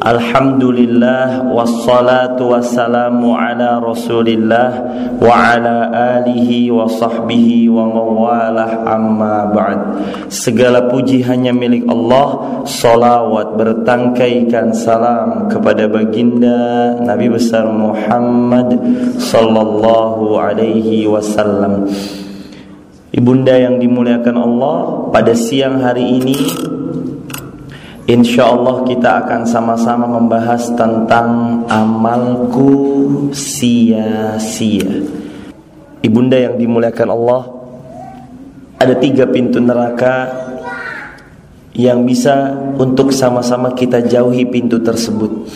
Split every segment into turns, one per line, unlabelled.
Alhamdulillah wassalatu wassalamu ala Rasulillah wa ala alihi wa sahbihi wa mawalah amma ba'd. Segala puji hanya milik Allah. Salawat bertangkaikan salam kepada baginda Nabi besar Muhammad sallallahu alaihi wasallam. Ibunda yang dimuliakan Allah, pada siang hari ini Insya Allah kita akan sama-sama membahas tentang amalku sia-sia. Ibunda yang dimuliakan Allah, ada tiga pintu neraka yang bisa untuk sama-sama kita jauhi pintu tersebut.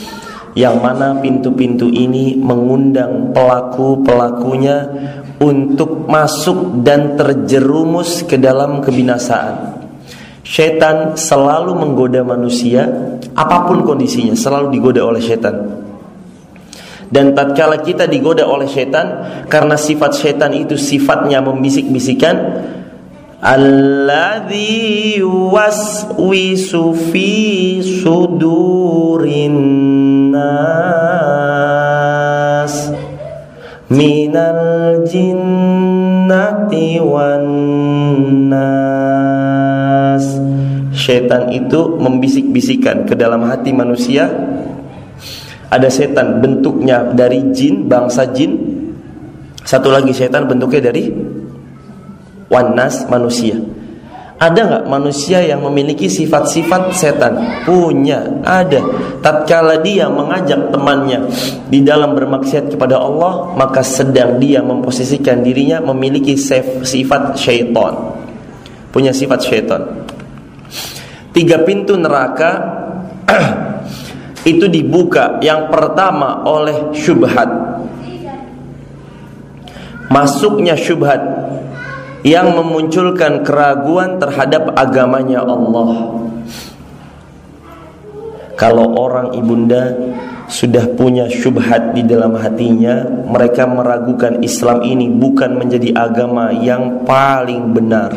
Yang mana pintu-pintu ini mengundang pelaku-pelakunya untuk masuk dan terjerumus ke dalam kebinasaan. Setan selalu menggoda manusia apa pun kondisinya, selalu digoda oleh setan. Dan tatkala kita digoda oleh setan karena sifat setan itu sifatnya membisik-bisikan Alladzi yuwaswisu fi Setan itu membisik-bisikan ke dalam hati manusia Ada setan bentuknya dari jin, bangsa jin Satu lagi setan bentuknya dari Wanas manusia ada nggak manusia yang memiliki sifat-sifat setan? Punya, ada. Tatkala dia mengajak temannya di dalam bermaksiat kepada Allah, maka sedang dia memposisikan dirinya memiliki sifat syaitan. Punya sifat syaitan. Tiga pintu neraka itu dibuka yang pertama oleh syubhat. Masuknya syubhat yang memunculkan keraguan terhadap agamanya Allah. Kalau orang ibunda sudah punya syubhat di dalam hatinya, mereka meragukan Islam ini bukan menjadi agama yang paling benar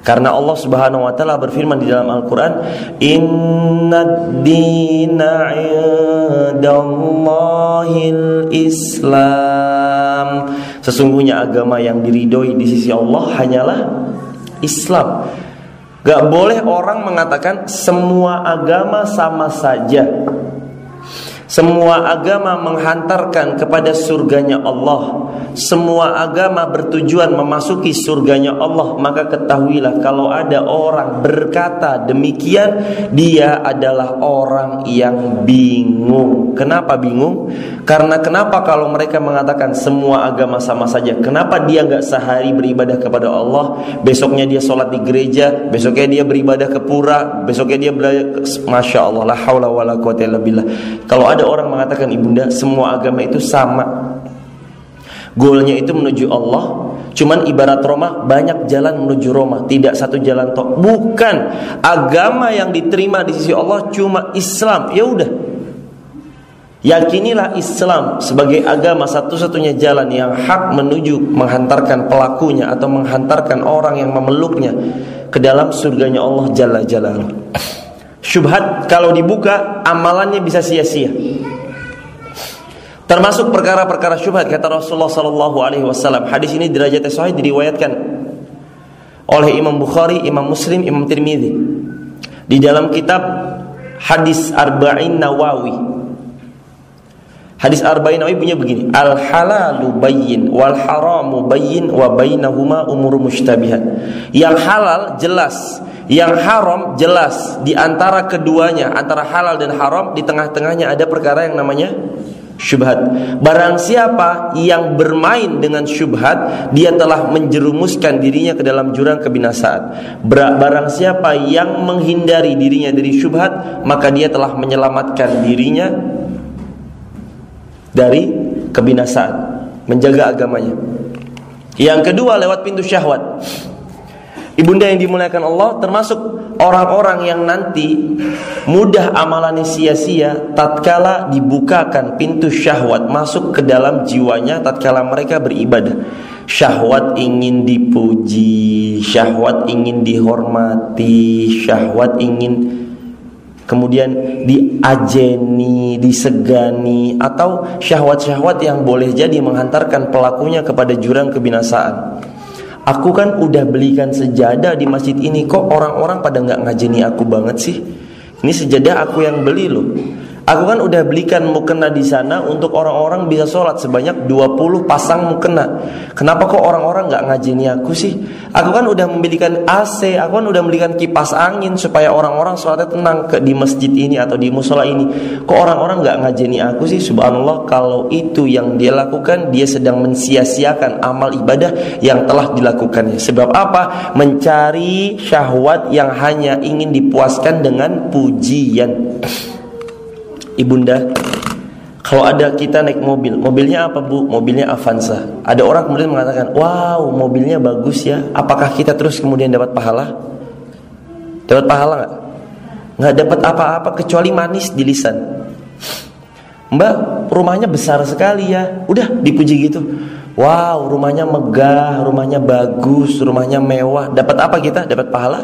karena Allah Subhanahu wa taala berfirman di dalam Al-Qur'an, "Innad dina 'indallahil Islam." Sesungguhnya agama yang diridhoi di sisi Allah hanyalah Islam. Gak boleh orang mengatakan semua agama sama saja. Semua agama menghantarkan kepada surganya Allah. Semua agama bertujuan memasuki surganya Allah. Maka ketahuilah kalau ada orang berkata demikian Dia adalah orang yang bingung. Kenapa bingung? Karena kenapa kalau mereka mengatakan semua agama sama saja? Kenapa dia nggak sehari beribadah kepada Allah? Besoknya dia sholat di gereja Besoknya dia beribadah ke pura Besoknya dia belajar Masya Allah Kalau ada ada orang mengatakan ibunda semua agama itu sama. Goalnya itu menuju Allah Cuman ibarat Roma banyak jalan menuju Roma Tidak satu jalan tok. Bukan Agama yang diterima di sisi Allah cuma Islam. Ya udah. Yakinilah Islam sebagai agama satu-satunya jalan yang hak menuju menghantarkan pelakunya atau menghantarkan orang yang memeluknya ke dalam surganya Allah Jalla Jalaluhu. Syubhat kalau dibuka amalannya bisa sia-sia. Termasuk perkara-perkara syubhat kata Rasulullah sallallahu alaihi wasallam. Hadis ini derajatnya sahih diriwayatkan oleh Imam Bukhari, Imam Muslim, Imam Tirmizi. Di dalam kitab Hadis Arba'in Nawawi Hadis Arba'in Nawawi punya begini Al halalu bayyin Wal haramu bayyin Wa bainahuma umur mushtabihat Yang halal jelas Yang haram jelas Di antara keduanya Antara halal dan haram Di tengah-tengahnya ada perkara yang namanya syubhat. Barang siapa yang bermain dengan syubhat, dia telah menjerumuskan dirinya ke dalam jurang kebinasaan. Barang siapa yang menghindari dirinya dari syubhat, maka dia telah menyelamatkan dirinya dari kebinasaan, menjaga agamanya. Yang kedua lewat pintu syahwat. Ibunda yang dimuliakan Allah termasuk orang-orang yang nanti mudah amalannya sia-sia tatkala dibukakan pintu syahwat masuk ke dalam jiwanya tatkala mereka beribadah. Syahwat ingin dipuji, syahwat ingin dihormati, syahwat ingin kemudian diajeni, disegani atau syahwat-syahwat yang boleh jadi menghantarkan pelakunya kepada jurang kebinasaan. Aku kan udah belikan sejadah di masjid ini kok orang-orang pada nggak ngajeni aku banget sih? Ini sejadah aku yang beli loh. Aku kan udah belikan mukena di sana untuk orang-orang bisa sholat sebanyak 20 pasang mukena. Kenapa kok orang-orang nggak ngajini aku sih? Aku kan udah membelikan AC, aku kan udah membelikan kipas angin supaya orang-orang sholatnya tenang ke di masjid ini atau di musola ini. Kok orang-orang nggak ngajini aku sih? Subhanallah, kalau itu yang dia lakukan, dia sedang mensia-siakan amal ibadah yang telah dilakukannya. Sebab apa? Mencari syahwat yang hanya ingin dipuaskan dengan pujian. Ibunda, kalau ada kita naik mobil, mobilnya apa bu? Mobilnya Avanza. Ada orang kemudian mengatakan, wow mobilnya bagus ya. Apakah kita terus kemudian dapat pahala? Dapat pahala nggak? Nggak dapat apa-apa kecuali manis di lisan. Mbak, rumahnya besar sekali ya. Udah dipuji gitu. Wow, rumahnya megah, rumahnya bagus, rumahnya mewah. Dapat apa kita? Dapat pahala?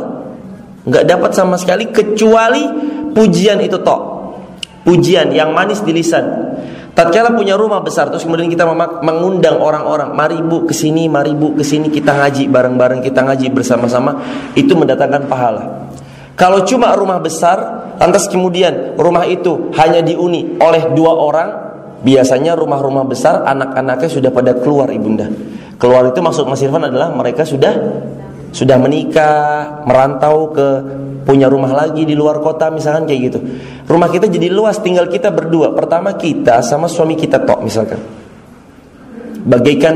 Nggak dapat sama sekali kecuali pujian itu tok pujian yang manis di lisan. Tatkala punya rumah besar terus kemudian kita mengundang orang-orang, mari Bu ke sini, mari Bu ke sini kita ngaji bareng-bareng, kita ngaji bersama-sama, itu mendatangkan pahala. Kalau cuma rumah besar, lantas kemudian rumah itu hanya diuni oleh dua orang, biasanya rumah-rumah besar anak-anaknya sudah pada keluar ibunda. Keluar itu maksud Mas Irfan adalah mereka sudah sudah menikah, merantau ke punya rumah lagi di luar kota misalkan kayak gitu. Rumah kita jadi luas, tinggal kita berdua. Pertama kita sama suami kita tok misalkan. Bagaikan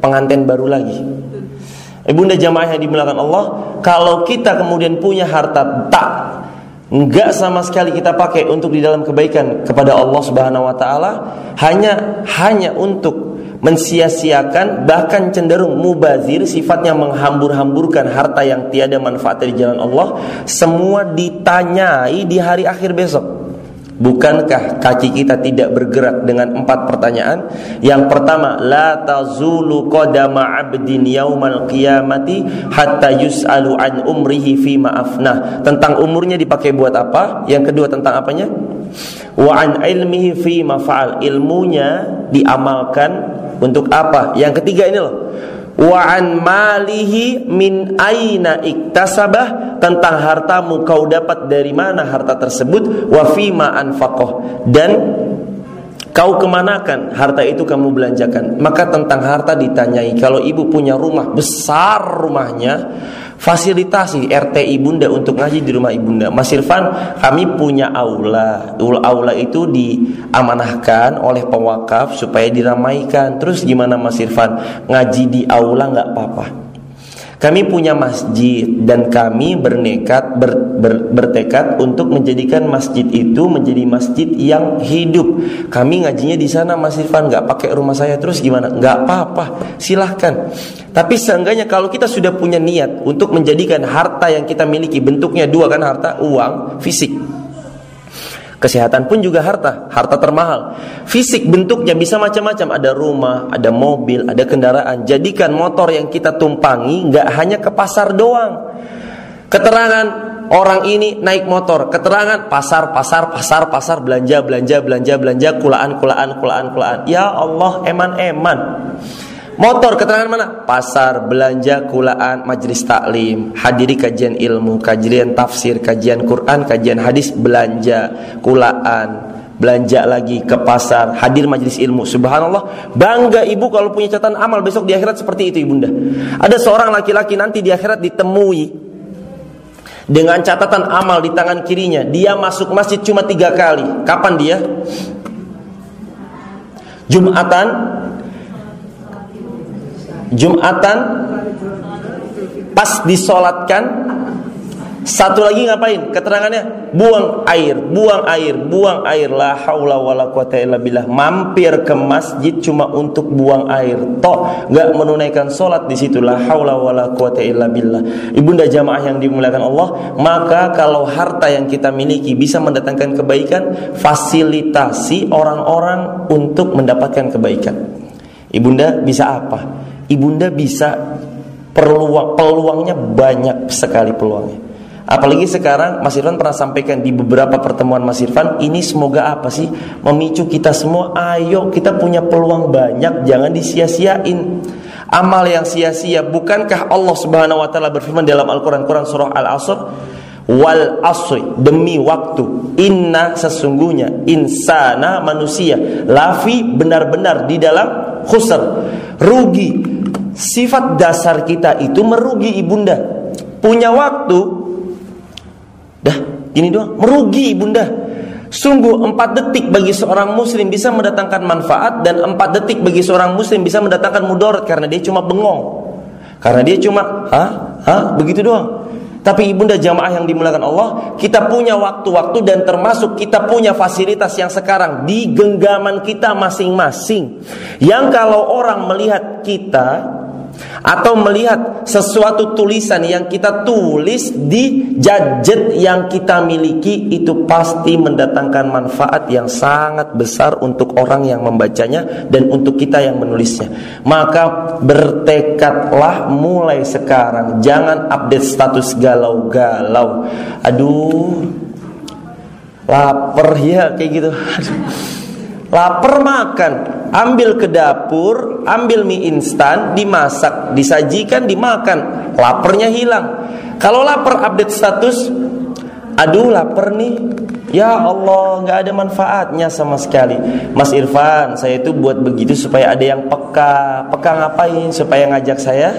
pengantin baru lagi. Ibunda jamaah yang dimulakan Allah, kalau kita kemudian punya harta tak enggak sama sekali kita pakai untuk di dalam kebaikan kepada Allah Subhanahu wa taala, hanya hanya untuk mensia-siakan bahkan cenderung mubazir sifatnya menghambur-hamburkan harta yang tiada manfaat di jalan Allah semua ditanyai di hari akhir besok Bukankah kaki kita tidak bergerak dengan empat pertanyaan? Yang pertama, la tazulu qadama 'abdin yaumal qiyamati hatta yus'alu an umrihi fi ma'afnah. Tentang umurnya dipakai buat apa? Yang kedua tentang apanya? Wa an ilmihi fi maf'al. Ilmunya diamalkan untuk apa? Yang ketiga ini loh. Wa an malihi min aina iktasabah tentang hartamu kau dapat dari mana harta tersebut wa fima anfaqah dan kau kemanakan harta itu kamu belanjakan maka tentang harta ditanyai kalau ibu punya rumah besar rumahnya fasilitasi RT ibunda untuk ngaji di rumah ibunda. Mas Irfan, kami punya aula. Aula itu diamanahkan oleh pewakaf supaya diramaikan. Terus gimana Mas Irfan? Ngaji di aula nggak apa-apa. Kami punya masjid dan kami bernekat ber, ber, bertekad untuk menjadikan masjid itu menjadi masjid yang hidup. Kami ngajinya di sana Mas Irfan nggak pakai rumah saya terus gimana? Nggak apa-apa, silahkan. Tapi seenggaknya kalau kita sudah punya niat untuk menjadikan harta yang kita miliki bentuknya dua kan harta uang fisik Kesehatan pun juga harta, harta termahal. Fisik bentuknya bisa macam-macam, ada rumah, ada mobil, ada kendaraan. Jadikan motor yang kita tumpangi nggak hanya ke pasar doang. Keterangan orang ini naik motor, keterangan pasar, pasar, pasar, pasar, belanja, belanja, belanja, belanja, kulaan, kulaan, kulaan, kulaan. Ya Allah, eman, eman. Motor keterangan mana? Pasar, belanja, kulaan, majelis taklim, hadiri kajian ilmu, kajian tafsir, kajian Quran, kajian hadis, belanja, kulaan, belanja lagi ke pasar, hadir majelis ilmu. Subhanallah, bangga ibu kalau punya catatan amal besok di akhirat seperti itu ibunda. Ada seorang laki-laki nanti di akhirat ditemui dengan catatan amal di tangan kirinya. Dia masuk masjid cuma tiga kali. Kapan dia? Jumatan, Jumatan pas disolatkan Satu lagi ngapain? Keterangannya buang air, buang air, buang air. La haula wala quwata illa billah. Mampir ke masjid cuma untuk buang air. Tok nggak menunaikan sholat di situ. La haula wala quwata illa billah. Ibunda jamaah yang dimuliakan Allah, maka kalau harta yang kita miliki bisa mendatangkan kebaikan, fasilitasi orang-orang untuk mendapatkan kebaikan. Ibunda bisa apa? Ibunda bisa peluang peluangnya banyak sekali peluangnya. Apalagi sekarang Mas Irfan pernah sampaikan di beberapa pertemuan Mas Irfan Ini semoga apa sih? Memicu kita semua Ayo kita punya peluang banyak Jangan disia-siain. Amal yang sia-sia Bukankah Allah subhanahu wa ta'ala berfirman dalam Al-Quran Quran surah Al-Asr? Wal asri demi waktu. Inna sesungguhnya Insana manusia. Lafi benar-benar di dalam khusr. Rugi Sifat dasar kita itu merugi ibunda Punya waktu Dah, gini doang. Merugi bunda. Sungguh empat detik bagi seorang muslim bisa mendatangkan manfaat dan empat detik bagi seorang muslim bisa mendatangkan mudarat karena dia cuma bengong. Karena dia cuma, hah, hah, begitu doang. Tapi ibunda jamaah yang dimuliakan Allah, kita punya waktu-waktu dan termasuk kita punya fasilitas yang sekarang di genggaman kita masing-masing. Yang kalau orang melihat kita atau melihat sesuatu tulisan yang kita tulis di gadget yang kita miliki itu pasti mendatangkan manfaat yang sangat besar untuk orang yang membacanya dan untuk kita yang menulisnya. Maka bertekadlah mulai sekarang jangan update status galau-galau. Aduh. Lapar ya kayak gitu. Lapar makan, ambil ke dapur, ambil mie instan, dimasak, disajikan, dimakan. Laparnya hilang. Kalau lapar update status, aduh lapar nih. Ya Allah, nggak ada manfaatnya sama sekali. Mas Irfan, saya itu buat begitu supaya ada yang peka. Peka ngapain? Supaya ngajak saya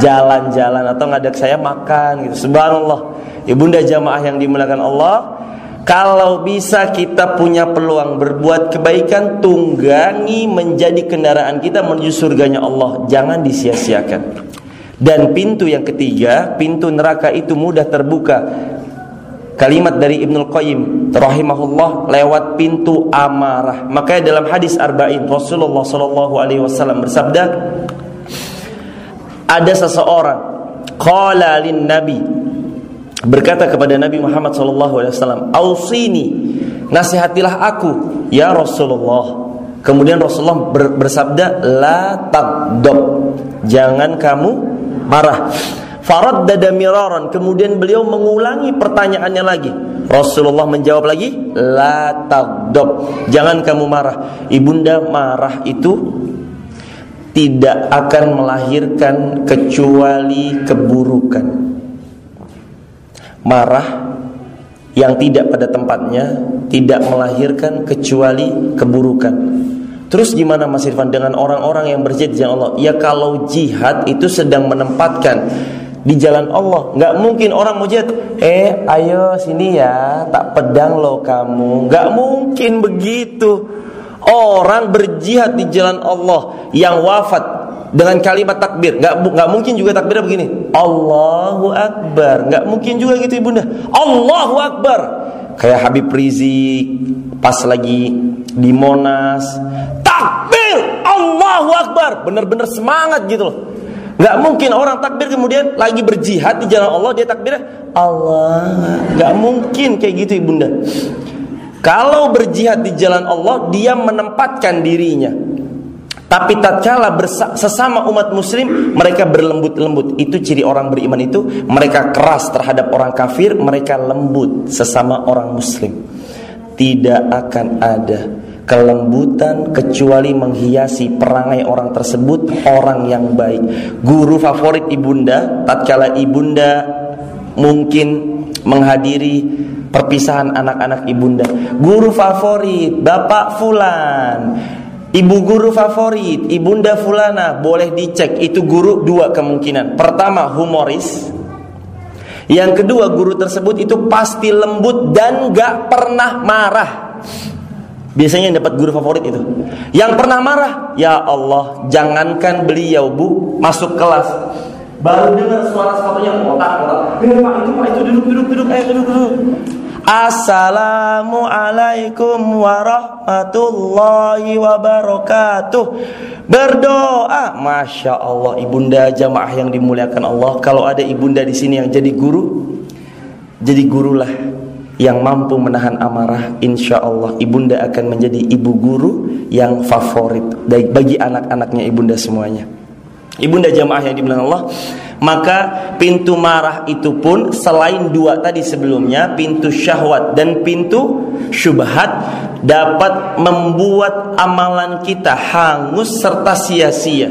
jalan-jalan atau ngajak saya makan gitu. Subhanallah. Ibunda jamaah yang dimuliakan Allah, kalau bisa kita punya peluang berbuat kebaikan, tunggangi menjadi kendaraan kita menuju surganya Allah. Jangan disia-siakan. Dan pintu yang ketiga, pintu neraka itu mudah terbuka. Kalimat dari Ibnul Qayyim rahimahullah lewat pintu amarah. Makanya dalam hadis arba'in Rasulullah sallallahu alaihi wasallam bersabda, ada seseorang qala lin nabi berkata kepada Nabi Muhammad SAW, "Ausini, nasihatilah aku, ya Rasulullah." Kemudian Rasulullah bersabda, "La tagdob." Jangan kamu marah. Farad dada miraran. Kemudian beliau mengulangi pertanyaannya lagi. Rasulullah menjawab lagi, "La tagdob." Jangan kamu marah. Ibunda marah itu tidak akan melahirkan kecuali keburukan marah yang tidak pada tempatnya tidak melahirkan kecuali keburukan. Terus gimana Mas Irfan dengan orang-orang yang berjihad di jalan Allah? Ya kalau jihad itu sedang menempatkan di jalan Allah, nggak mungkin orang mau jihad. Eh, ayo sini ya, tak pedang lo kamu. Nggak mungkin begitu. Orang berjihad di jalan Allah yang wafat dengan kalimat takbir. Nggak nggak mungkin juga takbirnya begini. Allahu Akbar. Nggak mungkin juga gitu ibunda. Allahu Akbar. Kayak Habib Rizik pas lagi di Monas. Takbir Allahu Akbar. Bener-bener semangat gitu loh. Nggak mungkin orang takbir kemudian lagi berjihad di jalan Allah dia takbirnya Allah. Nggak mungkin kayak gitu ibunda. Kalau berjihad di jalan Allah dia menempatkan dirinya tapi tatkala sesama umat muslim mereka berlembut-lembut. Itu ciri orang beriman itu mereka keras terhadap orang kafir, mereka lembut sesama orang muslim. Tidak akan ada kelembutan kecuali menghiasi perangai orang tersebut orang yang baik. Guru favorit ibunda tatkala ibunda mungkin menghadiri perpisahan anak-anak ibunda. Guru favorit Bapak Fulan Ibu guru favorit, ibunda fulana boleh dicek itu guru dua kemungkinan. Pertama humoris, yang kedua guru tersebut itu pasti lembut dan gak pernah marah. Biasanya yang dapat guru favorit itu. Yang pernah marah, ya Allah, jangankan beliau bu masuk kelas. Baru dengar suara sepatunya kotak kotak. Eh pak itu pak itu duduk duduk duduk eh duduk duduk. Assalamualaikum warahmatullahi wabarakatuh. Berdoa. Masya Allah ibunda jamaah yang dimuliakan Allah. Kalau ada ibunda di sini yang jadi guru Jadi gurulah yang mampu menahan amarah Insya Allah ibunda akan menjadi ibu guru yang favorit Bagi anak-anaknya ibunda semuanya Ibunda jamaah yang dimuliakan Allah. Maka pintu marah itu pun selain dua tadi sebelumnya pintu syahwat dan pintu syubhat dapat membuat amalan kita hangus serta sia-sia.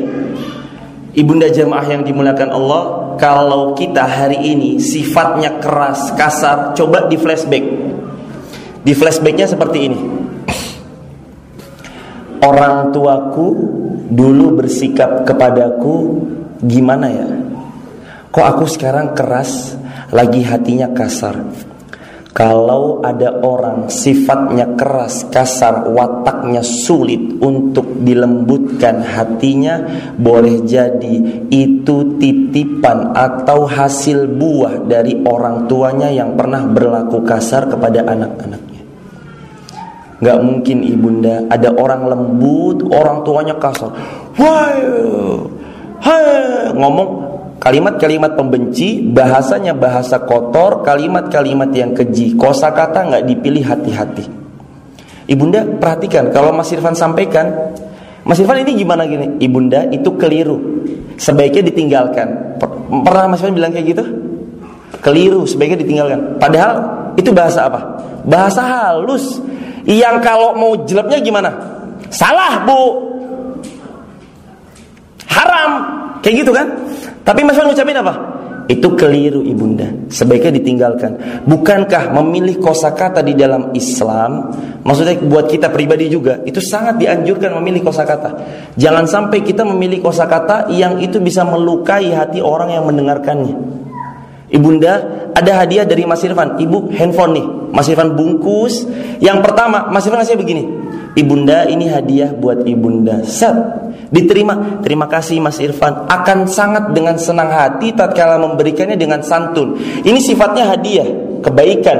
Ibunda jamaah yang dimuliakan Allah kalau kita hari ini sifatnya keras, kasar coba di flashback. Di flashbacknya seperti ini orang tuaku dulu bersikap kepadaku gimana ya? Kok aku sekarang keras, lagi hatinya kasar? Kalau ada orang sifatnya keras, kasar, wataknya sulit untuk dilembutkan hatinya, boleh jadi itu titipan atau hasil buah dari orang tuanya yang pernah berlaku kasar kepada anak-anak. Gak mungkin ibunda ada orang lembut, orang tuanya kasar. Wah, hai, ngomong kalimat-kalimat pembenci, bahasanya bahasa kotor, kalimat-kalimat yang keji. Kosa kata nggak dipilih hati-hati. Ibunda perhatikan kalau Mas Irfan sampaikan, Mas Irfan ini gimana gini? Ibunda itu keliru. Sebaiknya ditinggalkan. Pernah Mas Irfan bilang kayak gitu? Keliru, sebaiknya ditinggalkan. Padahal itu bahasa apa? Bahasa halus yang kalau mau jeleknya gimana? Salah, Bu. Haram. Kayak gitu kan? Tapi Mas Wan ucapin apa? Itu keliru ibunda Sebaiknya ditinggalkan Bukankah memilih kosakata di dalam Islam Maksudnya buat kita pribadi juga Itu sangat dianjurkan memilih kosakata Jangan sampai kita memilih kosakata Yang itu bisa melukai hati orang yang mendengarkannya Ibunda ada hadiah dari Mas Irfan Ibu handphone nih Mas Irfan bungkus. Yang pertama, Mas Irfan ngasih begini. Ibunda ini hadiah buat ibunda. Set. Diterima. Terima kasih Mas Irfan. Akan sangat dengan senang hati tatkala memberikannya dengan santun. Ini sifatnya hadiah, kebaikan.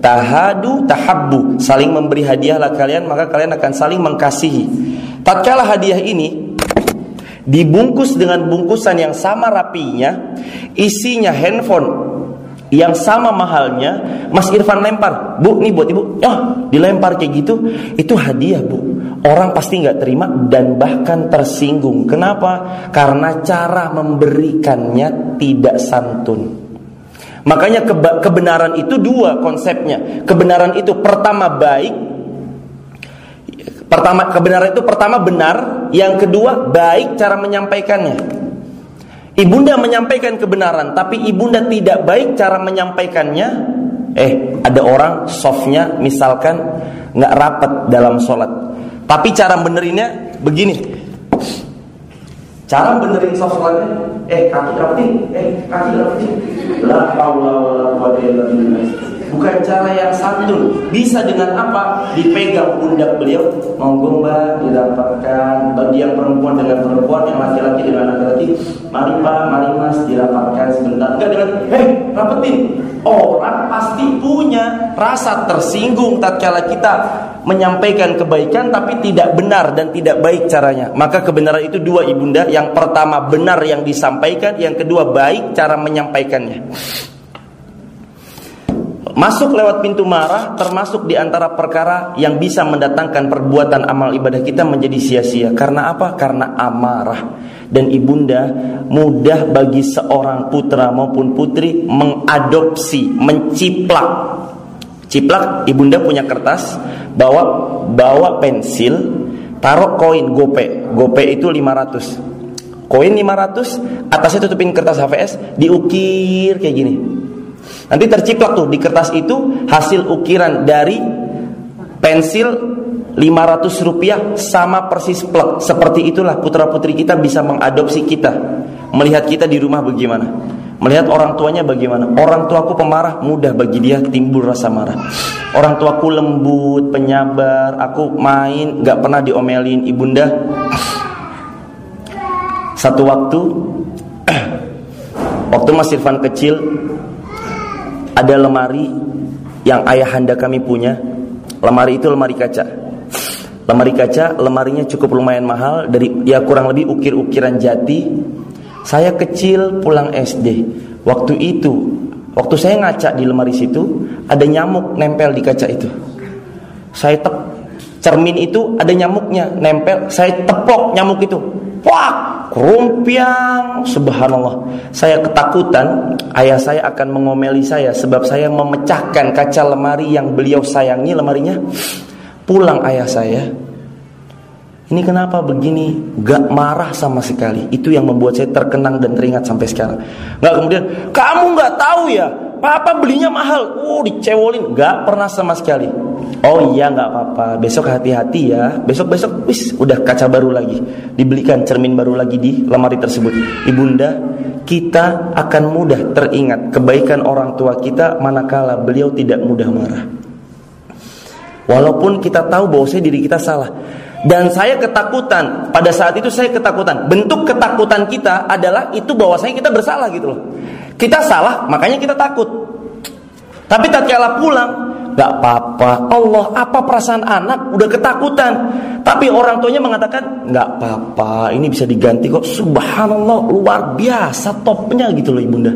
Tahadu tahabbu, saling memberi hadiahlah kalian maka kalian akan saling mengkasihi. Tatkala hadiah ini dibungkus dengan bungkusan yang sama rapinya, isinya handphone yang sama mahalnya Mas Irfan lempar bu nih buat ibu. Oh dilempar kayak gitu. Itu hadiah bu. Orang pasti nggak terima dan bahkan tersinggung. Kenapa? Karena cara memberikannya tidak santun. Makanya kebenaran itu dua konsepnya. Kebenaran itu pertama baik pertama kebenaran itu pertama benar yang kedua baik cara menyampaikannya Ibunda menyampaikan kebenaran, tapi ibunda tidak baik cara menyampaikannya. Eh, ada orang softnya misalkan nggak rapat dalam sholat, tapi cara benerinnya begini. Cara benerin sholatnya, eh kaki rapetin, eh kaki rapetin. La haula wala quwwata illa billah bukan cara yang santun. Bisa dengan apa? Dipegang pundak beliau, monggo mbak dirapatkan. Bagi yang perempuan dengan perempuan, yang laki-laki dengan laki-laki, mari pak, mari mas dirapatkan sebentar. Enggak dengan, hei rapetin. Orang pasti punya rasa tersinggung tatkala kita menyampaikan kebaikan tapi tidak benar dan tidak baik caranya. Maka kebenaran itu dua ibunda. Yang pertama benar yang disampaikan, yang kedua baik cara menyampaikannya. Masuk lewat pintu marah termasuk di antara perkara yang bisa mendatangkan perbuatan amal ibadah kita menjadi sia-sia. Karena apa? Karena amarah. Dan ibunda mudah bagi seorang putra maupun putri mengadopsi, menciplak. Ciplak, ibunda punya kertas, bawa bawa pensil, taruh koin gope. Gope itu 500. Koin 500, atasnya tutupin kertas HVS, diukir kayak gini Nanti terciplak tuh di kertas itu hasil ukiran dari pensil 500 rupiah sama persis plek. Seperti itulah putra putri kita bisa mengadopsi kita. Melihat kita di rumah bagaimana. Melihat orang tuanya bagaimana. Orang tuaku pemarah, mudah bagi dia timbul rasa marah. Orang tuaku lembut, penyabar. Aku main, gak pernah diomelin ibunda. Satu waktu Waktu Mas Irfan kecil ada lemari yang ayahanda kami punya. Lemari itu lemari kaca. Lemari kaca, lemarinya cukup lumayan mahal dari ya kurang lebih ukir-ukiran jati. Saya kecil pulang SD. Waktu itu, waktu saya ngaca di lemari situ, ada nyamuk nempel di kaca itu. Saya tep cermin itu ada nyamuknya nempel, saya tepok nyamuk itu. Wah, Rumpiang, subhanallah. Saya ketakutan ayah saya akan mengomeli saya sebab saya memecahkan kaca lemari yang beliau sayangi lemarinya. Pulang ayah saya. Ini kenapa begini? Gak marah sama sekali. Itu yang membuat saya terkenang dan teringat sampai sekarang. Gak kemudian, kamu gak tahu ya, Papa belinya mahal. Oh, dicewolin. Gak pernah sama sekali. Oh iya nggak apa-apa. Besok hati-hati ya. Besok besok wis udah kaca baru lagi. Dibelikan cermin baru lagi di lemari tersebut. Ibunda, kita akan mudah teringat kebaikan orang tua kita manakala beliau tidak mudah marah. Walaupun kita tahu bahwa saya diri kita salah. Dan saya ketakutan. Pada saat itu saya ketakutan. Bentuk ketakutan kita adalah itu bahwa saya kita bersalah gitu loh. Kita salah, makanya kita takut. Tapi tatkala pulang, Gak apa-apa. Allah, apa perasaan anak? Udah ketakutan. Tapi orang tuanya mengatakan, gak apa-apa. Ini bisa diganti kok. Subhanallah, luar biasa topnya gitu loh ibunda.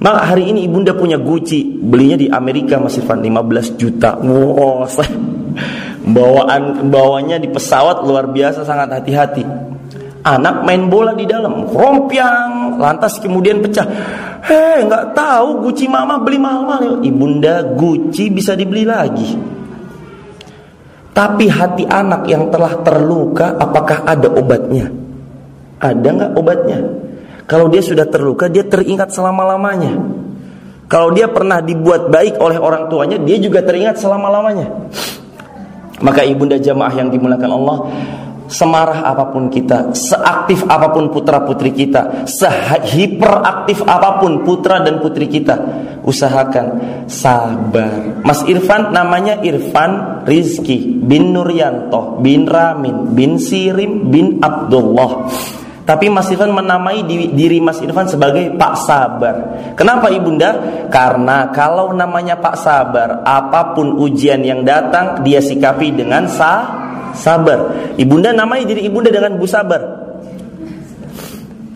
Maka hari ini ibunda punya Gucci. Belinya di Amerika Mas Irfan 15 juta. Wow, bawaan bawanya di pesawat luar biasa sangat hati-hati. Anak main bola di dalam, rompiang, lantas kemudian pecah. Hei, nggak tahu Gucci mama beli mahal-mahal. Ibunda Gucci bisa dibeli lagi. Tapi hati anak yang telah terluka, apakah ada obatnya? Ada nggak obatnya? Kalau dia sudah terluka, dia teringat selama-lamanya. Kalau dia pernah dibuat baik oleh orang tuanya, dia juga teringat selama-lamanya. Maka ibunda jamaah yang dimulakan Allah, semarah apa pun kita, seaktif apa pun putra putri kita, sehiperaktif apa pun putra dan putri kita, usahakan sabar. Mas Irfan namanya Irfan Rizki bin Nuryanto bin Ramin bin Sirim bin Abdullah. Tapi Mas Irfan menamai diri Mas Irfan sebagai Pak Sabar. Kenapa Ibunda? Karena kalau namanya Pak Sabar, apa pun ujian yang datang dia sikapi dengan sa sabar. Ibunda namai diri ibunda dengan Bu Sabar.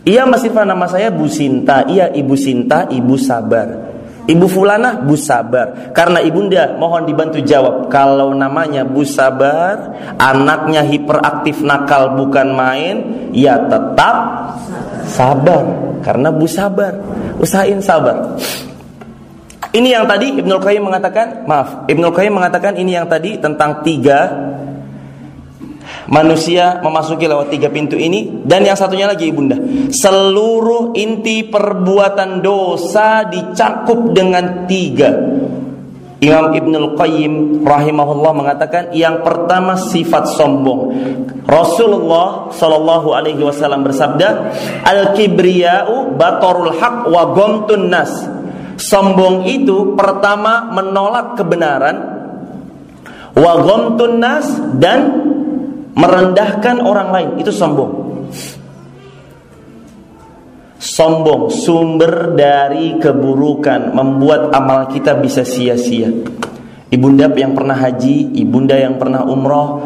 Iya Mas Irfan nama saya Bu Sinta. Iya Ibu Sinta, Ibu Sabar. Ibu Fulana Bu Sabar. Karena ibunda mohon dibantu jawab. Kalau namanya Bu Sabar, anaknya hiperaktif nakal bukan main, ya tetap sabar. Karena Bu Sabar. Usahain sabar. Ini yang tadi Ibnul Qayyim mengatakan, maaf, Ibnul Qayyim mengatakan ini yang tadi tentang tiga manusia memasuki lewat tiga pintu ini dan yang satunya lagi ibunda seluruh inti perbuatan dosa dicakup dengan tiga Imam Ibnul Qayyim rahimahullah mengatakan yang pertama sifat sombong. Rasulullah Shallallahu alaihi wasallam bersabda, "Al-kibriya'u batorul haq wa gomtun nas." Sombong itu pertama menolak kebenaran wa gomtun nas dan merendahkan orang lain itu sombong. Sombong sumber dari keburukan membuat amal kita bisa sia-sia. Ibunda yang pernah haji, ibunda yang pernah umroh,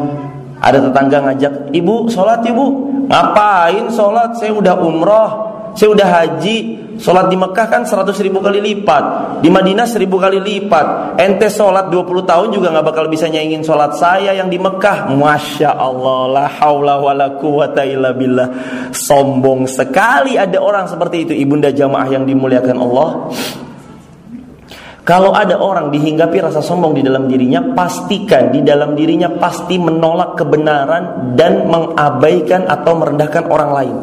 ada tetangga ngajak, ibu sholat ibu, ngapain sholat? Saya udah umroh, saya udah haji, Sholat di Mekah kan 100 ribu kali lipat. Di Madinah 1000 kali lipat. Ente sholat 20 tahun juga nggak bakal bisa nyaingin sholat saya yang di Mekah. Masya Allah La hawla wa la quwata illa billah. Sombong sekali ada orang seperti itu. Ibunda jamaah yang dimuliakan Allah. Kalau ada orang dihinggapi rasa sombong di dalam dirinya, pastikan di dalam dirinya pasti menolak kebenaran dan mengabaikan atau merendahkan orang lain.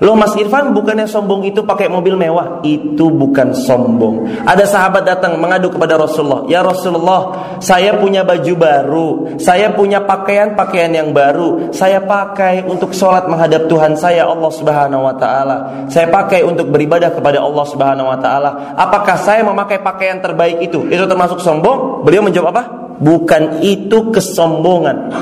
Loh Mas Irfan bukannya sombong itu pakai mobil mewah? Itu bukan sombong. Ada sahabat datang mengadu kepada Rasulullah Ya Rasulullah saya punya baju baru. Saya punya pakaian-pakaian yang baru. Saya pakai untuk sholat menghadap Tuhan saya Allah subhanahu wa ta'ala. Saya pakai untuk beribadah kepada Allah subhanahu wa ta'ala. Apakah saya memakai pakaian terbaik itu? Itu termasuk sombong? Beliau menjawab apa? Bukan itu kesombongan.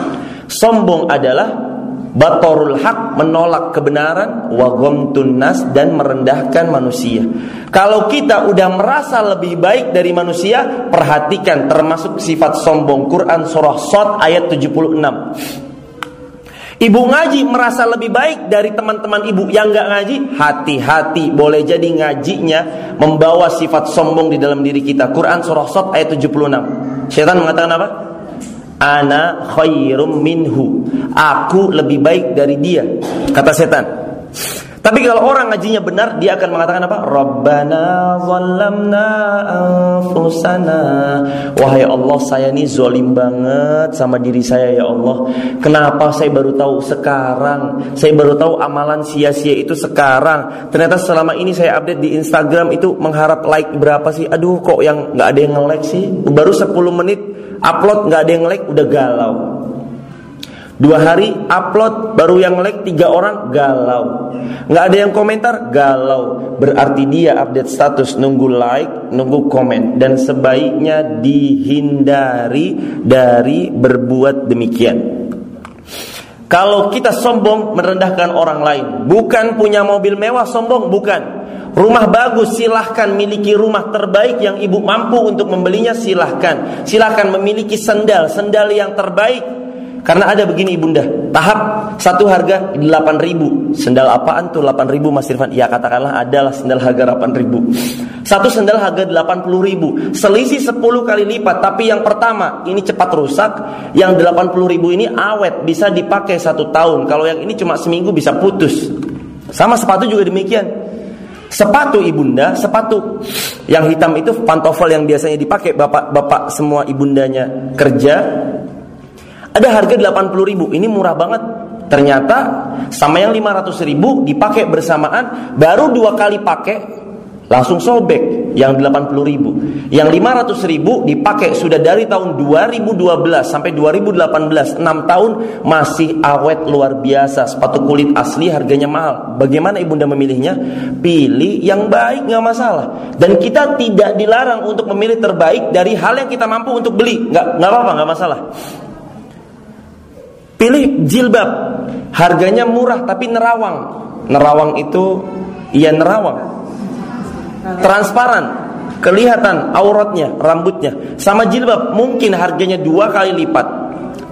Sombong adalah batorul hak menolak kebenaran wa ghamtun nas dan merendahkan manusia. Kalau kita udah merasa lebih baik dari manusia, perhatikan termasuk sifat sombong Quran surah Sot ayat 76. Ibu ngaji merasa lebih baik dari teman-teman ibu yang nggak ngaji, hati-hati boleh jadi ngajinya membawa sifat sombong di dalam diri kita. Quran surah Sot ayat 76. Syaitan mengatakan apa? Ana khairum minhu. Aku lebih baik dari dia. Kata setan. Tapi kalau orang ngajinya benar, dia akan mengatakan apa? Rabbana zalamna anfusana. Wahai Allah, saya ini zolim banget sama diri saya ya Allah. Kenapa saya baru tahu sekarang? Saya baru tahu amalan sia-sia itu sekarang. Ternyata selama ini saya update di Instagram itu mengharap like berapa sih? Aduh, kok yang nggak ada yang nge-like sih? Baru 10 menit upload nggak ada yang like udah galau. Dua hari upload baru yang like tiga orang galau. Nggak ada yang komentar galau. Berarti dia update status nunggu like nunggu komen. Dan sebaiknya dihindari dari berbuat demikian. Kalau kita sombong merendahkan orang lain. Bukan punya mobil mewah sombong bukan. Rumah bagus silahkan miliki rumah terbaik yang ibu mampu untuk membelinya silahkan. Silahkan memiliki sendal Sendal yang terbaik karena ada begini ibunda, tahap satu harga 8 ribu. Sendal apaan tuh 8 ribu Mas Irfan? Ya katakanlah adalah sendal harga 8 ribu. Satu sendal harga 80 ribu. Selisih 10 kali lipat. Tapi yang pertama ini cepat rusak. Yang 80 ribu ini awet bisa dipakai satu tahun. Kalau yang ini cuma seminggu bisa putus. Sama sepatu juga demikian. Sepatu ibunda, sepatu yang hitam itu pantofel yang biasanya dipakai bapak-bapak semua ibundanya kerja ada harga 80 ribu, ini murah banget. Ternyata sama yang 500 ribu dipakai bersamaan, baru dua kali pakai langsung sobek yang 80 ribu. Yang 500 ribu dipakai sudah dari tahun 2012 sampai 2018, 6 tahun masih awet luar biasa. Sepatu kulit asli harganya mahal. Bagaimana ibunda memilihnya? Pilih yang baik nggak masalah. Dan kita tidak dilarang untuk memilih terbaik dari hal yang kita mampu untuk beli. Nggak nggak apa-apa nggak masalah. Pilih jilbab, harganya murah tapi nerawang. Nerawang itu iya nerawang. Transparan, kelihatan auratnya, rambutnya. Sama jilbab mungkin harganya dua kali lipat,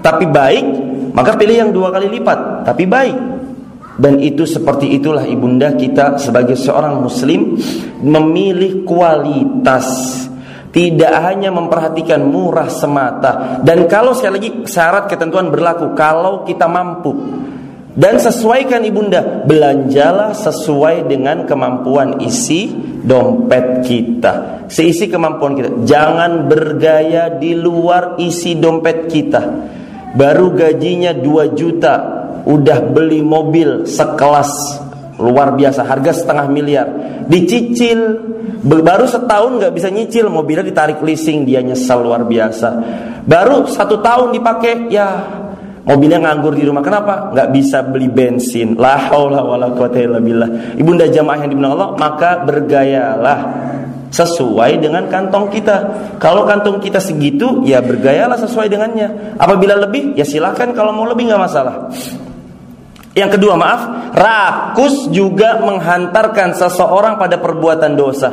tapi baik, maka pilih yang dua kali lipat, tapi baik. Dan itu seperti itulah ibunda kita sebagai seorang muslim memilih kualitas tidak hanya memperhatikan murah semata. Dan kalau sekali lagi syarat ketentuan berlaku. Kalau kita mampu. Dan sesuaikan ibunda. Belanjalah sesuai dengan kemampuan isi dompet kita. Seisi kemampuan kita. Jangan bergaya di luar isi dompet kita. Baru gajinya 2 juta. Udah beli mobil sekelas luar biasa harga setengah miliar. Dicicil. Baru setahun nggak bisa nyicil mobilnya ditarik leasing dia nyesal luar biasa. Baru satu tahun dipakai ya mobilnya nganggur di rumah. Kenapa? Nggak bisa beli bensin. La haula wala quwata illa billah. Ibunda jamaah yang dibilang Allah maka bergayalah sesuai dengan kantong kita. Kalau kantong kita segitu, ya bergayalah sesuai dengannya. Apabila lebih, ya silahkan kalau mau lebih nggak masalah. Yang kedua, maaf, rakus juga menghantarkan seseorang pada perbuatan dosa.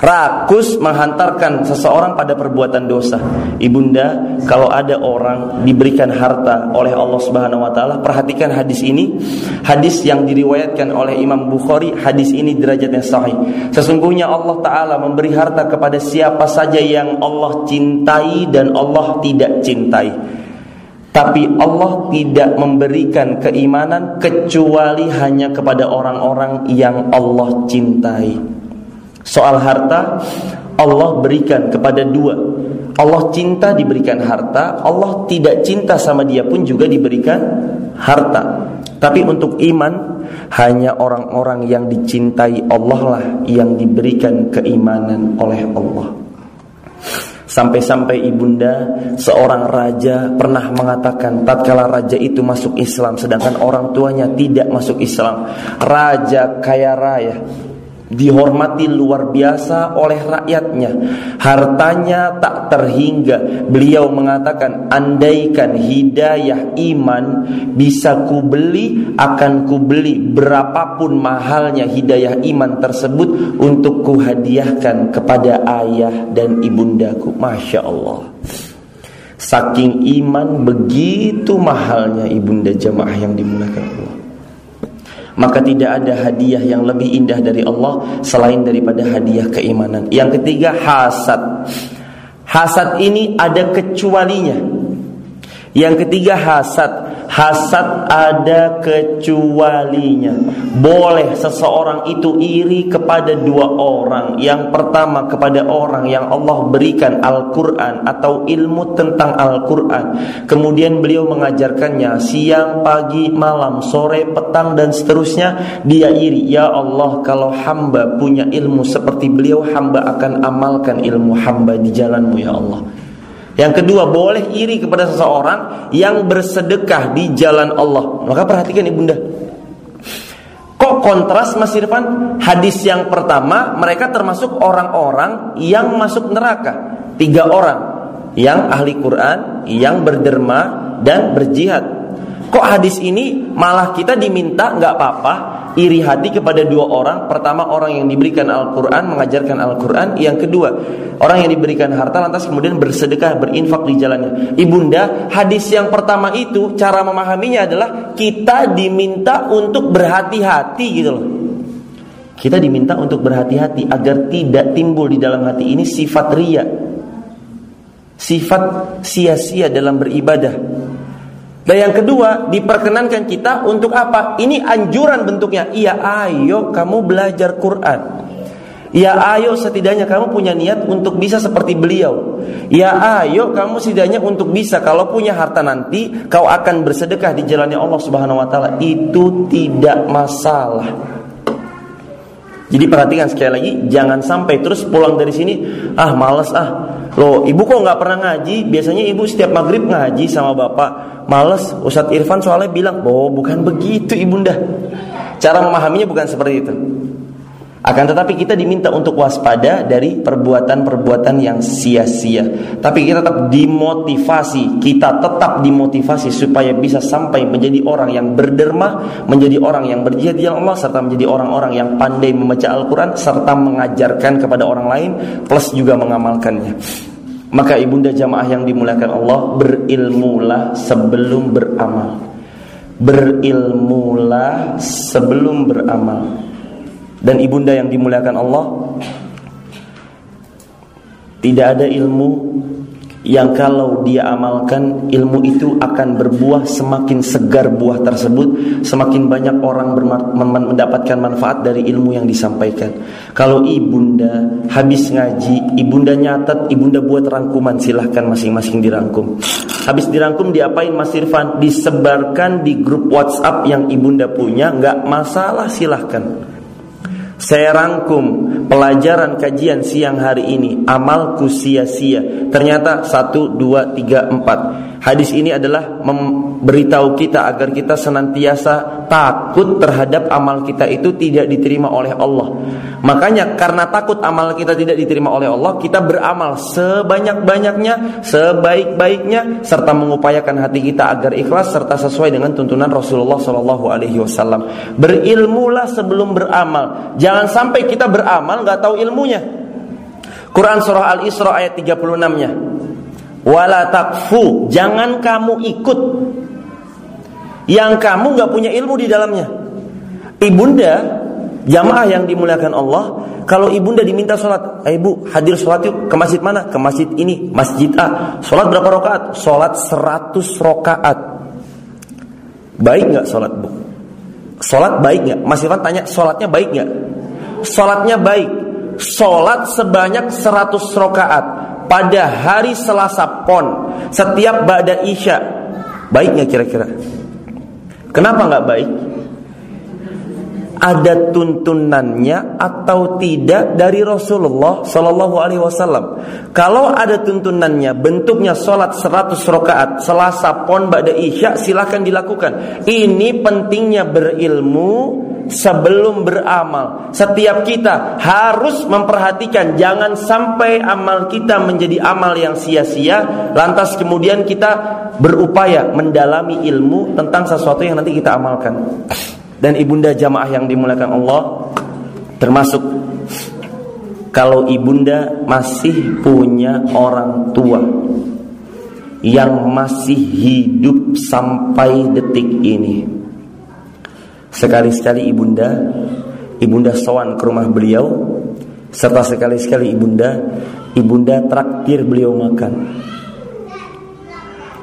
Rakus menghantarkan seseorang pada perbuatan dosa. Ibunda, kalau ada orang diberikan harta oleh Allah Subhanahu wa taala, perhatikan hadis ini. Hadis yang diriwayatkan oleh Imam Bukhari, hadis ini derajatnya sahih. Sesungguhnya Allah taala memberi harta kepada siapa saja yang Allah cintai dan Allah tidak cintai. Tapi Allah tidak memberikan keimanan kecuali hanya kepada orang-orang yang Allah cintai. Soal harta, Allah berikan kepada dua. Allah cinta diberikan harta, Allah tidak cinta sama dia pun juga diberikan harta. Tapi untuk iman hanya orang-orang yang dicintai Allah lah yang diberikan keimanan oleh Allah. Sampai-sampai ibunda seorang raja pernah mengatakan tatkala raja itu masuk Islam sedangkan orang tuanya tidak masuk Islam. Raja kaya raya dihormati luar biasa oleh rakyatnya. Hartanya tak terhingga. Beliau mengatakan, andaikan hidayah iman bisa kubeli, akan kubeli berapapun mahalnya hidayah iman tersebut untuk kuhadiahkan kepada ayah dan ibundaku. Masya Allah. Saking iman begitu mahalnya ibunda jamaah yang dimuliakan Allah maka tidak ada hadiah yang lebih indah dari Allah selain daripada hadiah keimanan. Yang ketiga hasad. Hasad ini ada kecualinya. Yang ketiga hasad. Hasad ada kecualinya. Boleh seseorang itu iri kepada dua orang. Yang pertama kepada orang yang Allah berikan Al-Quran Atau ilmu tentang Al-Quran. Kemudian beliau mengajarkannya Siang, pagi, malam, sore, petang dan seterusnya. Dia iri Ya Allah kalau hamba punya ilmu seperti beliau Hamba akan amalkan ilmu hamba di jalanmu ya Allah yang kedua, boleh iri kepada seseorang yang bersedekah di jalan Allah. Maka perhatikan ibunda. Kok kontras Mas Irfan? Hadis yang pertama, mereka termasuk orang-orang yang masuk neraka. Tiga orang. Yang ahli Quran, yang berderma, dan berjihad. Kok hadis ini malah kita diminta nggak apa-apa iri hati kepada dua orang. Pertama orang yang diberikan Al-Quran, mengajarkan Al-Quran. Yang kedua, orang yang diberikan harta lantas kemudian bersedekah, berinfak di jalannya. Ibunda, hadis yang pertama itu cara memahaminya adalah kita diminta untuk berhati-hati gitu loh. Kita diminta untuk berhati-hati agar tidak timbul di dalam hati ini sifat ria. Sifat sia-sia dalam beribadah dan yang kedua, diperkenankan kita untuk apa? Ini anjuran bentuknya. Iya, ayo kamu belajar Quran. Ya ayo setidaknya kamu punya niat untuk bisa seperti beliau Ya ayo kamu setidaknya untuk bisa Kalau punya harta nanti Kau akan bersedekah di jalannya Allah subhanahu wa ta'ala Itu tidak masalah Jadi perhatikan sekali lagi Jangan sampai terus pulang dari sini Ah males ah. Loh ibu kok nggak pernah ngaji? Biasanya ibu setiap maghrib ngaji sama bapak. Males Ustadz Irfan soalnya bilang oh bukan begitu ibunda. Cara memahaminya bukan seperti itu akan tetapi kita diminta untuk waspada dari perbuatan-perbuatan yang sia-sia. Tapi kita tetap dimotivasi, kita tetap dimotivasi supaya bisa sampai menjadi orang yang berderma, menjadi orang yang berjihad di Allah serta menjadi orang-orang yang pandai membaca Al-Qur'an serta mengajarkan kepada orang lain plus juga mengamalkannya. Maka ibunda jamaah yang dimuliakan Allah Berilmulah sebelum beramal Berilmulah sebelum beramal Dan ibunda yang dimuliakan Allah Tidak ada ilmu yang kalau dia amalkan ilmu itu akan berbuah semakin segar buah tersebut semakin banyak orang mendapatkan manfaat dari ilmu yang disampaikan. Kalau ibunda habis ngaji ibunda nyatet ibunda buat rangkuman silahkan masing-masing dirangkum. Habis dirangkum diapain Mas Irfan? Disebarkan di grup WhatsApp yang ibunda punya nggak masalah silahkan saya rangkum pelajaran kajian siang hari ini. Amalku sia-sia. Ternyata satu, dua, tiga, empat Hadis ini adalah memberitahu kita agar kita senantiasa takut terhadap amal kita itu tidak diterima oleh Allah. Makanya karena takut amal kita tidak diterima oleh Allah, kita beramal sebanyak-banyaknya, sebaik-baiknya serta mengupayakan hati kita agar ikhlas serta sesuai dengan tuntunan Rasulullah Shallallahu alaihi wasallam. Berilmulah sebelum beramal. Jangan sampai kita beramal nggak tahu ilmunya. Quran surah Al-Isra ayat 36-nya wala takfu. Jangan kamu ikut. Yang kamu nggak punya ilmu di dalamnya. Ibunda jamaah yang dimuliakan Allah kalau ibunda diminta sholat eh, ibu hadir sholat yuk. Ke masjid mana? Ke masjid ini masjid A. Sholat berapa rakaat? Sholat 100 rakaat. Baik nggak sholat bu? Sholat baik nggak? Mas Irfan tanya sholatnya baik nggak? Sholatnya baik. Sholat sebanyak 100 rakaat pada hari Selasa Pon setiap ba'da Isya. Baik nggak kira-kira. Kenapa nggak baik ada tuntunannya atau tidak dari Rasulullah Shallallahu Alaihi Wasallam. Kalau ada tuntunannya, bentuknya sholat 100 rakaat Selasa Pon Ba'da Isya silahkan dilakukan. Ini pentingnya berilmu sebelum beramal. Setiap kita harus memperhatikan jangan sampai amal kita menjadi amal yang sia-sia lantas kemudian kita berupaya mendalami ilmu tentang sesuatu yang nanti kita amalkan. Dan ibunda jamaah yang dimuliakan Allah termasuk kalau ibunda masih punya orang tua yang masih hidup sampai detik ini. Sekali-sekali ibunda, ibunda sowan ke rumah beliau, serta sekali-sekali ibunda, ibunda traktir beliau makan.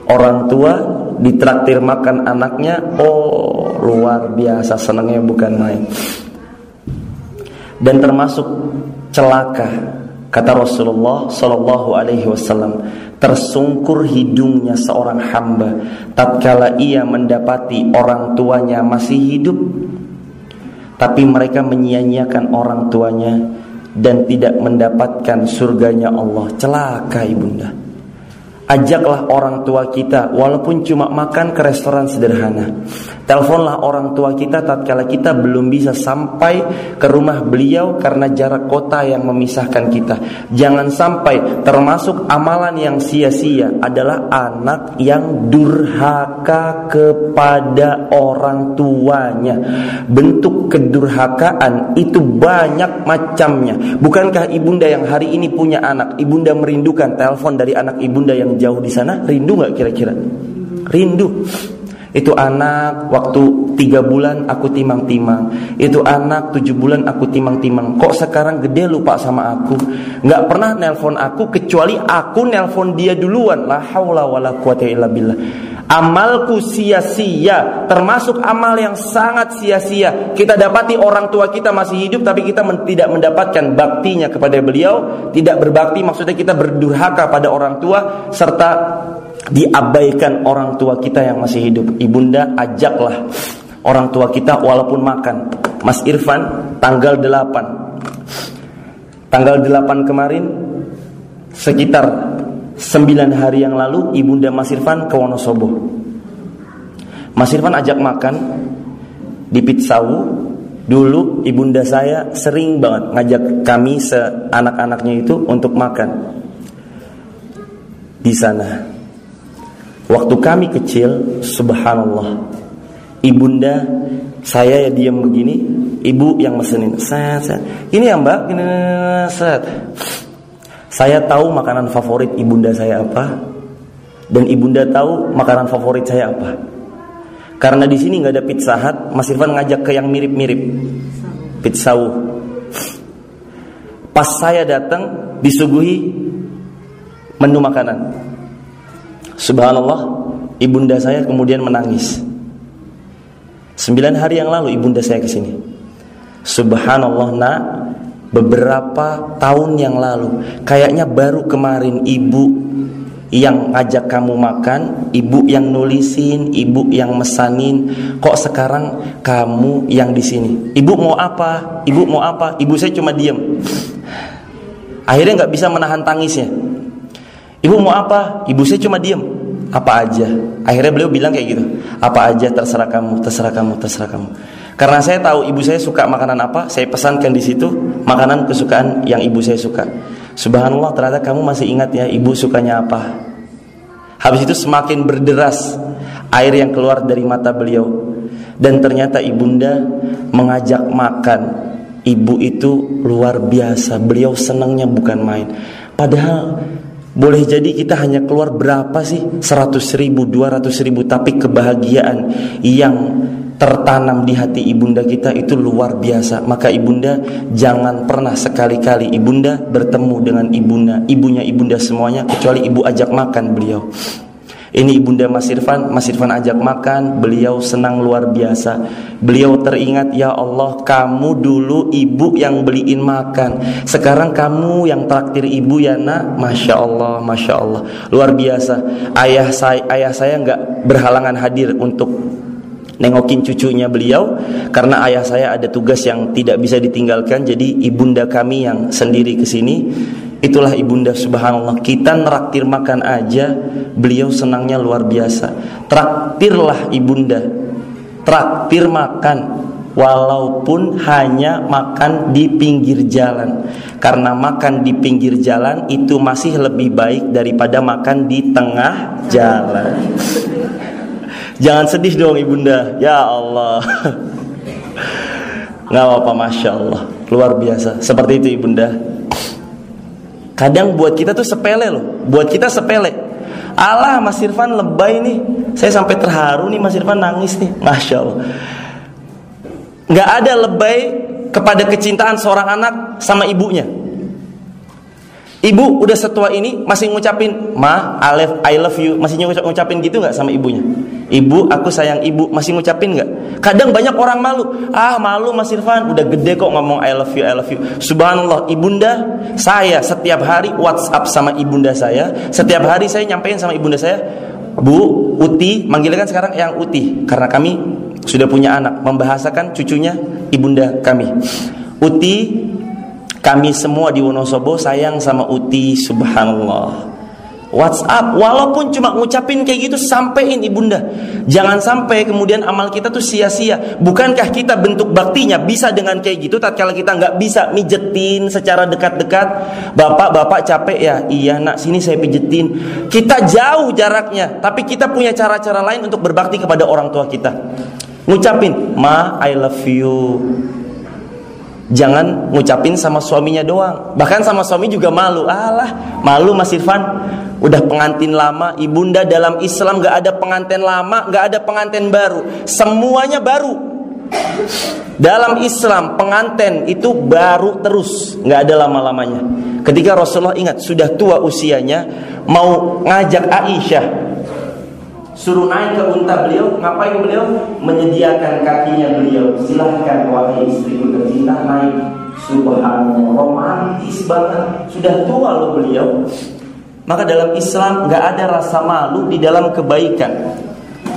Orang tua ditraktir makan anaknya, oh luar biasa senangnya bukan main. Dan termasuk celaka kata Rasulullah Shallallahu Alaihi Wasallam tersungkur hidungnya seorang hamba. Tatkala ia mendapati orang tuanya masih hidup tapi mereka menyia-nyiakan orang tuanya dan tidak mendapatkan surganya Allah. Celaka ibunda Ajaklah orang tua kita walaupun cuma makan ke restoran sederhana. Teleponlah orang tua kita tatkala kita belum bisa sampai ke rumah beliau karena jarak kota yang memisahkan kita. Jangan sampai termasuk amalan yang sia-sia adalah anak yang durhaka kepada orang tuanya. Bentuk kedurhakaan itu banyak macamnya. Bukankah ibunda yang hari ini punya anak, ibunda merindukan telepon dari anak ibunda yang jauh di sana rindu nggak kira-kira? Rindu. Itu anak waktu tiga bulan aku timang-timang. Itu anak tujuh bulan aku timang-timang. Kok sekarang gede lupa sama aku? Nggak pernah nelpon aku Kecuali aku nelpon dia duluan. La hawla wa la quwata illa billah Amalku sia-sia Termasuk amal yang sangat sia-sia Kita dapati orang tua kita masih hidup Tapi kita men tidak mendapatkan baktinya kepada beliau Tidak berbakti maksudnya kita berdurhaka pada orang tua Serta diabaikan orang tua kita yang masih hidup. Ibunda ajaklah orang tua kita walaupun makan. Mas Irfan tanggal 8. Tanggal 8 kemarin sekitar 9 hari yang lalu Ibunda Mas Irfan ke Wonosobo. Mas Irfan ajak makan di Pitsawu. Dulu ibunda saya sering banget ngajak kami seanak-anaknya itu untuk makan di sana Waktu kami kecil, subhanallah, ibunda saya ya diam begini, ibu yang mesenin. Set, set. Ini ya mbak, ini set. Saya tahu makanan favorit ibunda saya apa, dan ibunda tahu makanan favorit saya apa. Karena di sini nggak ada pizza hut, Mas Irfan ngajak ke yang mirip-mirip, pizza Pas saya datang, disuguhi menu makanan. Subhanallah, ibunda saya kemudian menangis. Sembilan hari yang lalu ibunda saya ke sini. Subhanallah nak, beberapa tahun yang lalu, kayaknya baru kemarin ibu yang ngajak kamu makan, ibu yang nulisin, ibu yang mesanin, kok sekarang kamu yang di sini? Ibu mau apa? Ibu mau apa? Ibu saya cuma diam. Akhirnya nggak bisa menahan tangisnya. Ibu mau apa? Ibu saya cuma diem. Apa aja. Akhirnya beliau bilang kayak gitu. Apa aja terserah kamu, terserah kamu, terserah kamu. Karena saya tahu ibu saya suka makanan apa, saya pesankan di situ makanan kesukaan yang ibu saya suka. Subhanallah ternyata kamu masih ingat ya ibu sukanya apa. Habis itu semakin berderas air yang keluar dari mata beliau. Dan ternyata ibunda mengajak makan. Ibu itu luar biasa. Beliau senangnya bukan main. Padahal boleh jadi kita hanya keluar berapa sih? 100 ribu, 200 ribu Tapi kebahagiaan yang tertanam di hati ibunda kita itu luar biasa Maka ibunda jangan pernah sekali-kali ibunda bertemu dengan ibunda Ibunya ibunda semuanya Kecuali ibu ajak makan beliau ini ibunda Mas Irfan, Mas Irfan ajak makan, beliau senang luar biasa. Beliau teringat, ya Allah, kamu dulu ibu yang beliin makan. Sekarang kamu yang traktir ibu ya nak, masya Allah, masya Allah, luar biasa. Ayah saya, ayah saya nggak berhalangan hadir untuk nengokin cucunya beliau karena ayah saya ada tugas yang tidak bisa ditinggalkan jadi ibunda kami yang sendiri ke sini itulah ibunda subhanallah kita neraktir makan aja beliau senangnya luar biasa traktirlah ibunda traktir makan walaupun hanya makan di pinggir jalan. Karena makan di pinggir jalan itu masih lebih baik daripada makan di tengah jalan. Jangan sedih dong ibunda, ya Allah. Nggak apa-apa, masya Allah, luar biasa. Seperti itu ibunda. Kadang buat kita tuh sepele loh, buat kita sepele. Allah Mas Irfan lebay nih, saya sampai terharu nih Mas Irfan nangis nih, masya Allah. Nggak ada lebay kepada kecintaan seorang anak sama ibunya. Ibu udah setua ini masih ngucapin ma, love, I love you, masih ngucapin gitu nggak sama ibunya? Ibu, aku sayang ibu, masih ngucapin nggak? Kadang banyak orang malu, ah malu Mas Irfan, udah gede kok ngomong I love you, I love you. Subhanallah, ibunda saya setiap hari WhatsApp sama ibunda saya, setiap hari saya nyampein sama ibunda saya, Bu, Uti, manggilnya kan sekarang yang Uti, karena kami sudah punya anak, membahasakan cucunya ibunda kami. Uti, kami semua di Wonosobo sayang sama Uti, subhanallah. WhatsApp walaupun cuma ngucapin kayak gitu sampein ibunda. Jangan sampai kemudian amal kita tuh sia-sia. Bukankah kita bentuk baktinya? Bisa dengan kayak gitu tatkala kita nggak bisa mijetin secara dekat-dekat. Bapak-bapak capek ya? Iya nak sini saya pijetin kita jauh jaraknya tapi kita punya cara-cara lain untuk berbakti kepada orang tua kita. Ngucapin ma I love you Jangan ngucapin sama suaminya doang. Bahkan sama suami juga malu. Alah malu Mas Irfan. Udah pengantin lama Ibunda dalam Islam gak ada pengantin lama Gak ada pengantin baru. Semuanya baru. Dalam Islam pengantin itu baru terus. Gak ada lama-lamanya. Ketika Rasulullah ingat Sudah tua usianya Mau ngajak Aisyah Suruh naik ke unta beliau, ngapain beliau? Menyediakan kakinya beliau. Silahkan wahai istriku tercinta naik. Subhanallah, romantis banget. Sudah tua loh beliau. Maka dalam Islam nggak ada rasa malu di dalam kebaikan.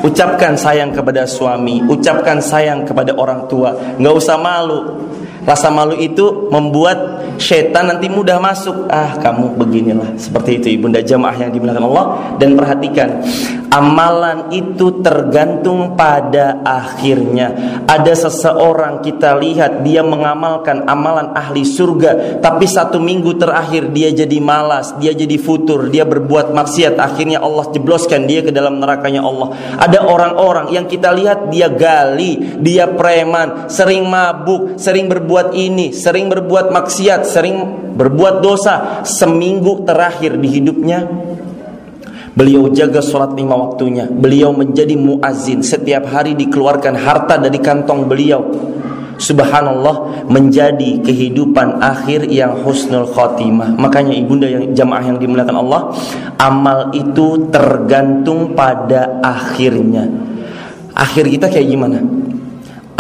Ucapkan sayang kepada suami, ucapkan sayang kepada orang tua. Nggak usah malu. Rasa malu itu membuat setan nanti mudah masuk. Ah, kamu beginilah. Seperti itu ibunda jamaah yang dimuliakan Allah dan perhatikan, amalan itu tergantung pada akhirnya. Ada seseorang kita lihat dia mengamalkan amalan ahli surga, tapi satu minggu terakhir dia jadi malas, dia jadi futur, dia berbuat maksiat, akhirnya Allah jebloskan dia ke dalam nerakanya Allah. Ada orang-orang yang kita lihat dia gali, dia preman, sering mabuk, sering berbuat ini, sering berbuat maksiat, sering berbuat dosa seminggu terakhir di hidupnya Beliau jaga sholat lima waktunya. Beliau menjadi muazin Setiap hari dikeluarkan harta dari kantong beliau. Subhanallah menjadi kehidupan akhir yang husnul khotimah. Makanya ibunda yang jamaah yang dimuliakan Allah Amal itu tergantung pada akhirnya. Akhir kita kayak gimana?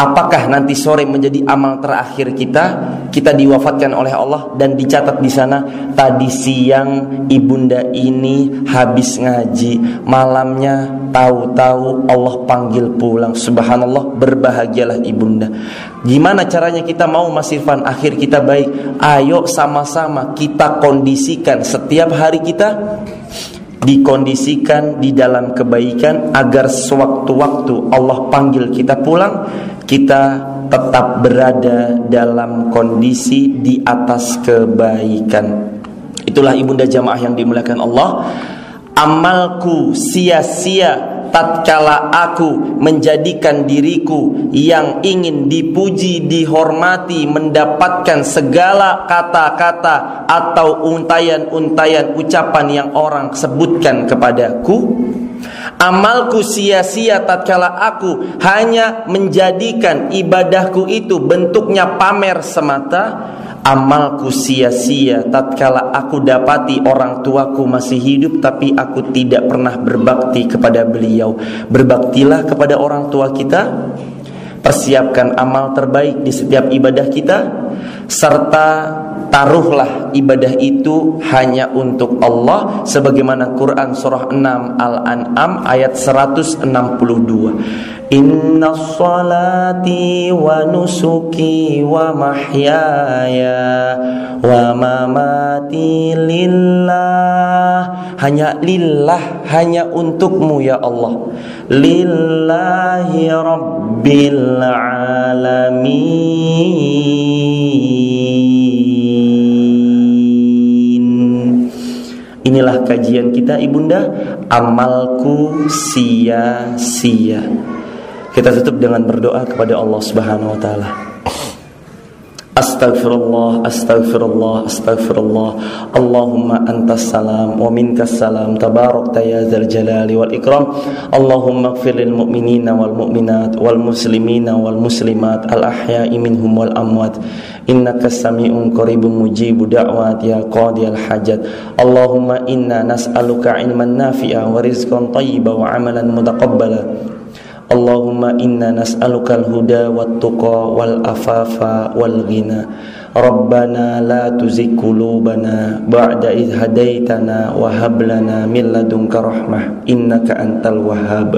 Apakah nanti sore menjadi amal terakhir kita? Kita diwafatkan oleh Allah dan dicatat di sana tadi siang ibunda ini habis ngaji, malamnya tahu-tahu Allah panggil pulang. Subhanallah, berbahagialah ibunda. Gimana caranya kita mau Mas Irfan akhir kita baik? Ayo sama-sama kita kondisikan setiap hari kita dikondisikan di dalam kebaikan agar sewaktu-waktu Allah panggil kita pulang kita tetap berada dalam kondisi di atas kebaikan. Itulah ibunda jamaah yang dimuliakan Allah. Amalku sia-sia tatkala aku menjadikan diriku yang ingin dipuji, dihormati, mendapatkan segala kata-kata atau untayan-untayan ucapan yang orang sebutkan kepadaku, Amalku sia-sia tatkala aku hanya menjadikan ibadahku itu bentuknya pamer semata. Amalku sia-sia tatkala aku dapati orang tuaku masih hidup tapi aku tidak pernah berbakti kepada beliau. Berbaktilah kepada orang tua kita. Persiapkan amal terbaik di setiap ibadah kita. Serta taruhlah ibadah itu hanya untuk Allah sebagaimana Quran surah 6 Al-An'am ayat 162 Inna salati wa nusuki wa mahyaya wa mamati lillah. Hanya lillah hanya untukmu ya Allah. Lillahi rabbil alamin inilah kajian kita ibunda amalku sia-sia kita tutup dengan berdoa kepada Allah Subhanahu wa taala. Astaghfirullah, astaghfirullah, astaghfirullah. Allahumma antas salam wa minkas salam. Tabarakta ya dzal jalali wal ikram. Allahumma ighfir lil mu'minina wal mu'minat wal muslimina wal muslimat al ahya'i minhum wal amwat. Innaka sami'un qaribun mujibu da'wat ya qadiyal hajat. Allahumma inna nas'aluka ilman اللهم إنا نسألك الهدى والتقى والأفاف والغنى. ربنا لا تزغ قلوبنا بعد إذ هديتنا وهب لنا من لدنك رحمة إنك أنت الوهاب.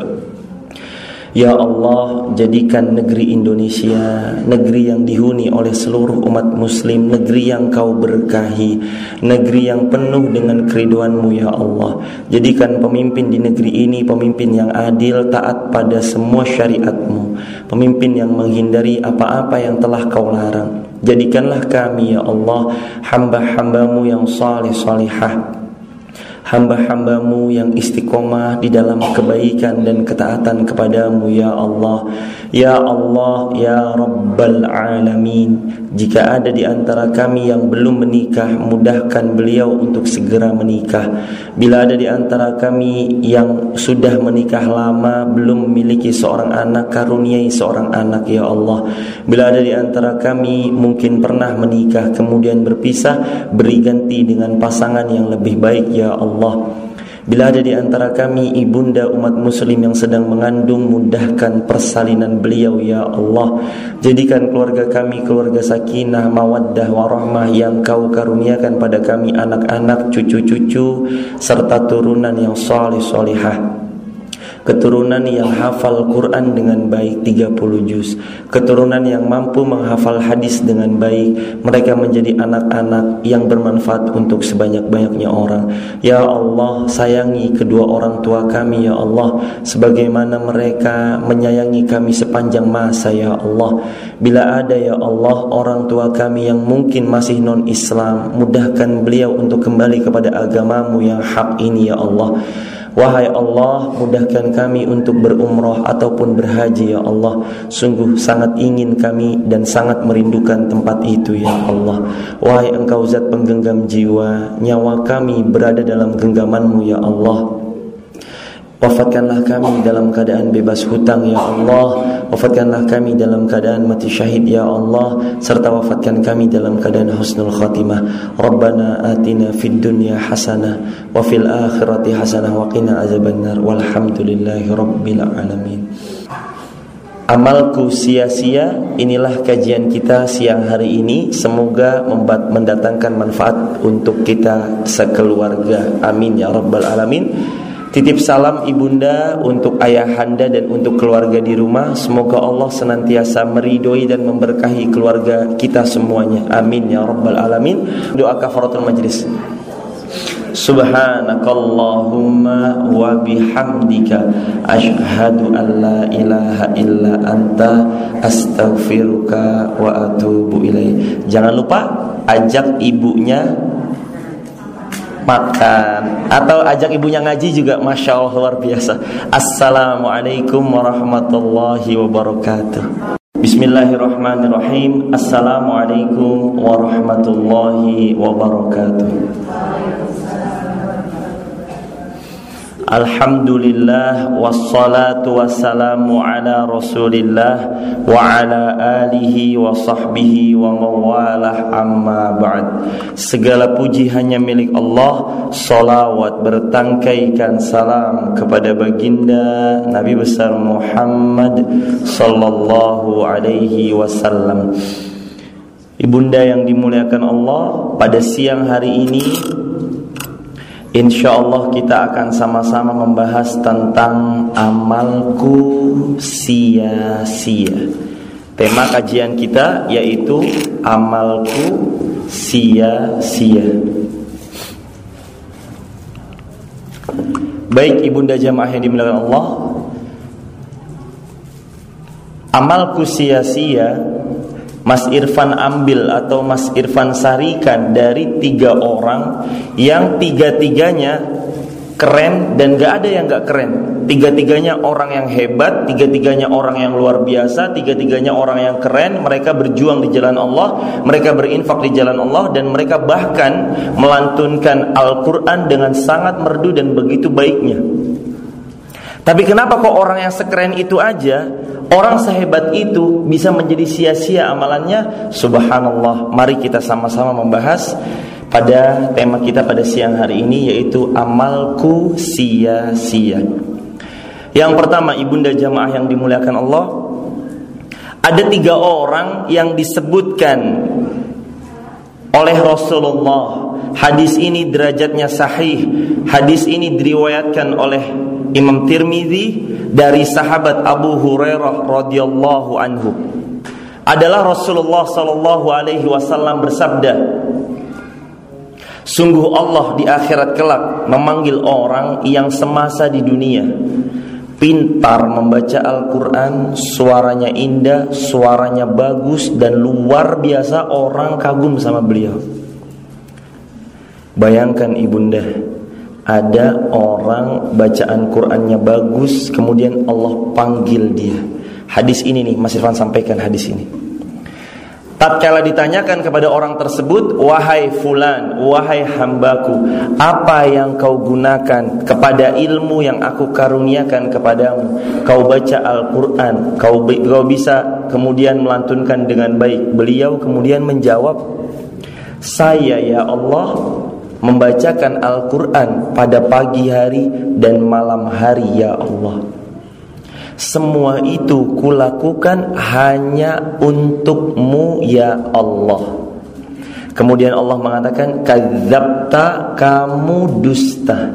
Ya Allah, jadikan negeri Indonesia negeri yang dihuni oleh seluruh umat muslim, negeri yang kau berkahi, negeri yang penuh dengan keriduanmu ya Allah. Jadikan pemimpin di negeri ini pemimpin yang adil, taat pada semua syariatmu, pemimpin yang menghindari apa-apa yang telah kau larang. Jadikanlah kami ya Allah hamba-hambamu yang saleh salihah hamba-hambamu yang istiqomah di dalam kebaikan dan ketaatan kepadamu ya Allah ya Allah ya Rabbal Alamin jika ada di antara kami yang belum menikah mudahkan beliau untuk segera menikah. Bila ada di antara kami yang sudah menikah lama belum memiliki seorang anak karuniai seorang anak ya Allah. Bila ada di antara kami mungkin pernah menikah kemudian berpisah beri ganti dengan pasangan yang lebih baik ya Allah Bila ada di antara kami ibunda umat muslim yang sedang mengandung Mudahkan persalinan beliau ya Allah. Jadikan keluarga kami keluarga sakinah, mawaddah, warahmah Yang kau karuniakan pada kami anak-anak, cucu-cucu Serta turunan yang salih salihah keturunan yang hafal Quran dengan baik 30 juz, keturunan yang mampu menghafal hadis dengan baik, mereka menjadi anak-anak yang bermanfaat untuk sebanyak-banyaknya orang. Ya Allah, sayangi kedua orang tua kami ya Allah sebagaimana mereka menyayangi kami sepanjang masa ya Allah. Bila ada ya Allah orang tua kami yang mungkin masih non-Islam, mudahkan beliau untuk kembali kepada agamamu yang hak ini ya Allah. Wahai Allah, mudahkan kami untuk berumrah ataupun berhaji ya Allah. Sungguh sangat ingin kami dan sangat merindukan tempat itu ya Allah. Wahai Engkau zat penggenggam jiwa, nyawa kami berada dalam genggamanmu ya Allah. Wafatkanlah kami dalam keadaan bebas hutang ya Allah. Wafatkanlah kami dalam keadaan mati syahid ya Allah. Serta wafatkan kami dalam keadaan husnul khatimah. Rabbana atina fid dunya hasanah Wa fil akhirati hasanah Wa qina azaban nar Walhamdulillahi rabbil alamin. Amalku sia-sia Inilah kajian kita siang hari ini. Semoga mendatangkan manfaat Untuk kita sekeluarga. Amin ya rabbal alamin Titip salam ibunda untuk ayahanda dan untuk keluarga di rumah. Semoga Allah senantiasa meridoi dan memberkahi keluarga kita semuanya. Amin ya rabbal alamin. Doa kafaratul majlis. Subhanakallahumma wa bihamdika Ashhadu an la ilaha illa anta astaghfiruka wa atubu ilaih. Jangan lupa ajak ibunya makan. Atau ajak ibunya ngaji juga masya Allah luar biasa. Assalamualaikum warahmatullahi wabarakatuh. Bismillahirrahmanirrahim. Assalamualaikum warahmatullahi wabarakatuh Alhamdulillah wassalatu wassalamu ala Rasulillah wa ala alihi wa sahbihi wa mawalah amma ba'd. Segala puji hanya milik Allah. Salawat bertangkaikan salam kepada baginda Nabi besar Muhammad sallallahu alaihi wasallam. Ibunda yang dimuliakan Allah Pada siang hari ini Insya Allah kita akan sama-sama membahas tentang amalku sia-sia. Tema kajian kita yaitu amalku sia-sia. Baik ibunda jamaah yang dimuliakan Allah. Amalku sia-sia Mas Irfan ambil atau Mas Irfan sarikan dari tiga orang yang tiga-tiganya keren dan gak ada yang gak keren. Tiga-tiganya orang yang hebat, tiga-tiganya orang yang luar biasa, tiga-tiganya orang yang keren. Mereka berjuang di jalan Allah, mereka berinfak di jalan Allah, dan mereka bahkan melantunkan Al-Quran dengan sangat merdu dan begitu baiknya. Tapi kenapa kok orang yang sekeren itu aja Orang sehebat itu bisa menjadi sia-sia amalannya. Subhanallah Mari kita sama-sama membahas Pada tema kita pada siang hari ini Yaitu amalku sia-sia. Yang pertama ibunda jamaah yang dimuliakan Allah Ada tiga orang yang disebutkan Oleh Rasulullah. Hadis ini derajatnya sahih. Hadis ini diriwayatkan oleh Imam Tirmizi dari sahabat Abu Hurairah radhiyallahu anhu. Adalah Rasulullah sallallahu alaihi wasallam bersabda Sungguh Allah di akhirat kelak memanggil orang yang semasa di dunia pintar membaca Al-Quran, suaranya indah, suaranya bagus dan luar biasa orang kagum sama beliau. Bayangkan ibunda, ada orang bacaan Qur'annya bagus kemudian Allah panggil dia hadis ini nih Mas Irfan sampaikan hadis ini tatkala ditanyakan kepada orang tersebut wahai fulan wahai hambaku apa yang kau gunakan kepada ilmu yang aku karuniakan kepadamu? Kau baca Al-Qur'an kau kau bisa kemudian melantunkan dengan baik. Beliau kemudian menjawab saya ya Allah membacakan Al-Quran pada pagi hari dan malam hari ya Allah semua itu kulakukan hanya untukmu ya Allah. Kemudian Allah mengatakan Kadzabta kamu dusta.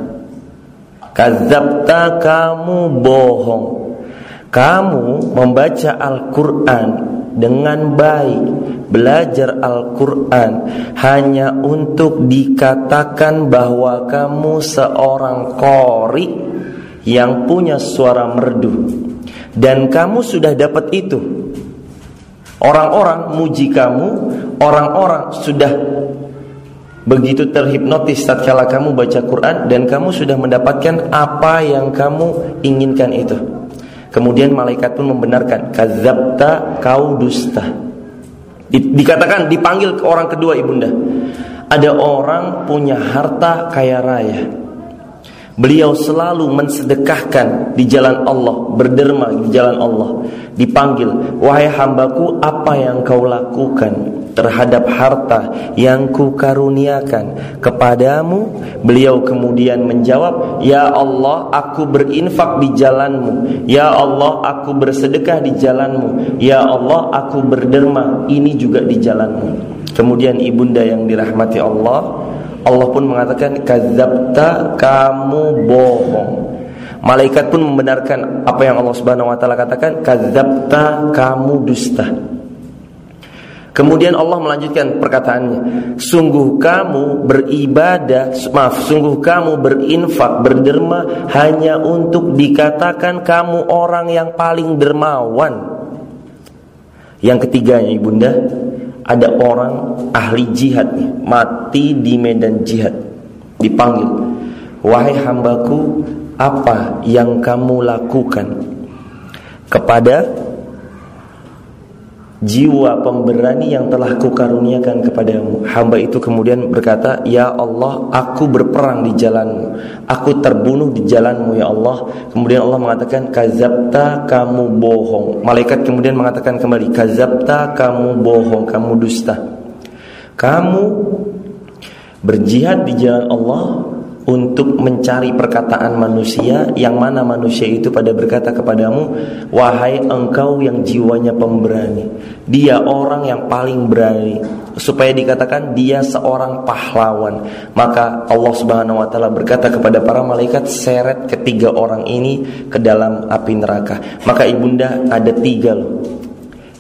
Kadzabta kamu bohong. Kamu membaca Al-Quran dengan baik belajar Al-Quran hanya untuk dikatakan bahwa kamu seorang kori yang punya suara merdu dan kamu sudah dapat itu orang-orang muji kamu orang-orang sudah begitu terhipnotis tatkala kamu baca Quran dan kamu sudah mendapatkan apa yang kamu inginkan itu kemudian malaikat pun membenarkan kadzabta kau dusta Dikatakan dipanggil ke orang kedua ibunda. Ada orang punya harta kaya raya. Beliau selalu mensedekahkan di jalan Allah, berderma di jalan Allah. Dipanggil, wahai hambaku, apa yang kau lakukan? terhadap harta yang kukaruniakan kepadamu beliau kemudian menjawab ya Allah aku berinfak di jalanmu ya Allah aku bersedekah di jalanmu ya Allah aku berderma ini juga di jalanmu kemudian ibunda yang dirahmati Allah Allah pun mengatakan kadzabta kamu bohong Malaikat pun membenarkan apa yang Allah Subhanahu wa taala katakan, kadzabta kamu dusta. Kemudian Allah melanjutkan perkataannya, sungguh kamu beribadah, maaf, sungguh kamu berinfak, berderma hanya untuk dikatakan kamu orang yang paling dermawan. Yang ketiganya ibunda, ada orang ahli jihad nih, mati di medan jihad, dipanggil, wahai hambaku, apa yang kamu lakukan? Kepada jiwa pemberani yang telah kukaruniakan kepadamu. Hamba itu kemudian berkata ya Allah aku berperang di jalanmu. Aku terbunuh di jalanmu ya Allah. Kemudian Allah mengatakan kazabta kamu bohong. Malaikat kemudian mengatakan kembali kazabta kamu bohong kamu dusta. Kamu berjihad di jalan Allah untuk mencari perkataan manusia yang mana manusia itu pada berkata kepadamu wahai engkau yang jiwanya pemberani dia orang yang paling berani. Supaya dikatakan dia seorang pahlawan. Maka Allah Subhanahu wa taala berkata kepada para malaikat seret ketiga orang ini ke dalam api neraka. Maka ibunda ada tiga loh.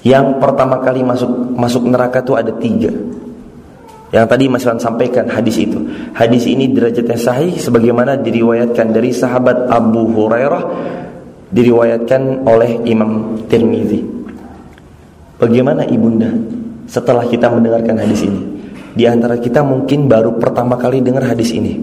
Yang pertama kali masuk masuk neraka tuh ada tiga yang tadi Mas Wan sampaikan hadis itu. Hadis ini derajatnya sahih sebagaimana diriwayatkan dari sahabat Abu Hurairah diriwayatkan oleh Imam Tirmizi. Bagaimana ibunda setelah kita mendengarkan hadis ini? Di antara kita mungkin baru pertama kali dengar hadis ini.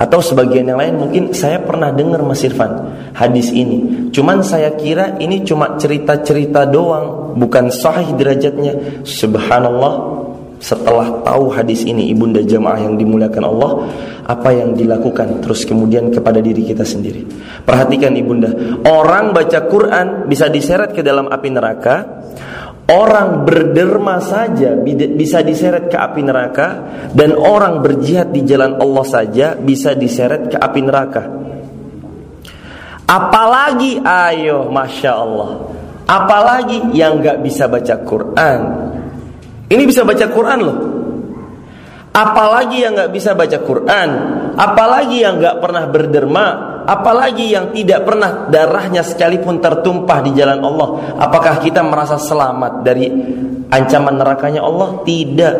Atau sebagian yang lain mungkin saya pernah dengar Mas Irfan hadis ini. Cuman saya kira ini cuma cerita-cerita doang, bukan sahih derajatnya. Subhanallah, setelah tahu hadis ini ibunda jamaah yang dimuliakan Allah apa yang dilakukan? Terus kemudian kepada diri kita sendiri. Perhatikan ibunda. Orang baca Quran bisa diseret ke dalam api neraka. Orang berderma saja bisa diseret ke api neraka. Dan orang berjihad di jalan Allah saja bisa diseret ke api neraka. Apalagi ayo masya Allah. Apalagi yang nggak bisa baca Quran ini bisa baca Quran loh. Apalagi yang nggak bisa baca Quran, apalagi yang nggak pernah berderma, apalagi yang tidak pernah darahnya sekalipun tertumpah di jalan Allah. Apakah kita merasa selamat dari ancaman nerakanya Allah? Tidak.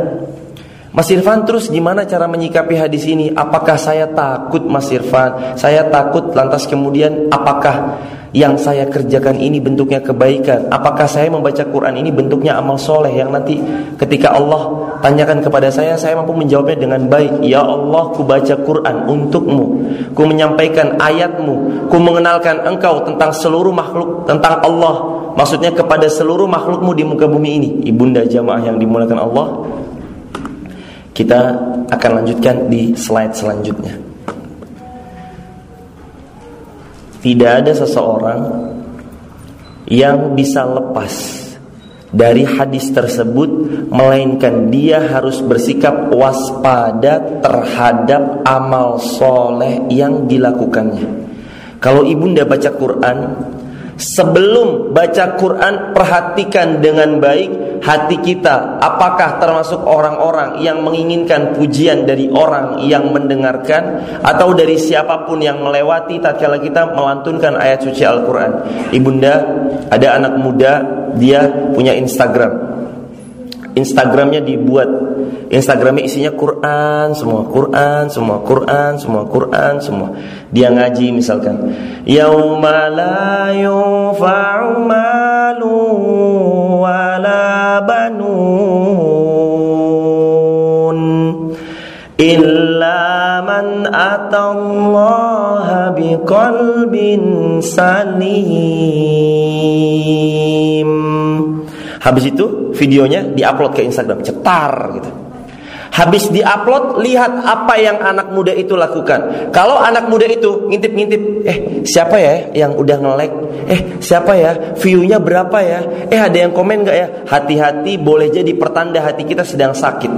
Mas Irfan terus gimana cara menyikapi hadis ini? Apakah saya takut Mas Irfan? Saya takut lantas kemudian apakah yang saya kerjakan ini bentuknya kebaikan? Apakah saya membaca Quran ini bentuknya amal soleh yang nanti ketika Allah tanyakan kepada saya saya mampu menjawabnya dengan baik? Ya Allah ku baca Quran untukmu. Ku menyampaikan ayatmu. Ku mengenalkan engkau tentang seluruh makhluk tentang Allah. Maksudnya kepada seluruh makhlukmu di muka bumi ini. Ibunda jamaah yang dimulakan Allah kita akan lanjutkan di slide selanjutnya tidak ada seseorang yang bisa lepas dari hadis tersebut melainkan dia harus bersikap waspada terhadap amal soleh yang dilakukannya. Kalau ibunda baca Quran, sebelum baca Quran perhatikan dengan baik hati kita apakah termasuk orang-orang yang menginginkan pujian dari orang yang mendengarkan atau dari siapa pun yang melewati tatkala kita melantunkan ayat suci Al-Qur'an. Ibunda, ada anak muda dia punya Instagram. Instagramnya dibuat. Instagramnya isinya Quran semua Quran semua Quran semua Quran semua. Dia ngaji misalkan yauma la yufa'u malu wala banun illa man atallaha biqalbin salim Habis itu videonya diupload ke Instagram, cetar gitu. Habis diupload, lihat apa yang anak muda itu lakukan. Kalau anak muda itu ngintip-ngintip, eh siapa ya yang udah nge-like? Eh siapa ya? View-nya berapa ya? Eh ada yang komen nggak ya? Hati-hati boleh jadi pertanda hati kita sedang sakit.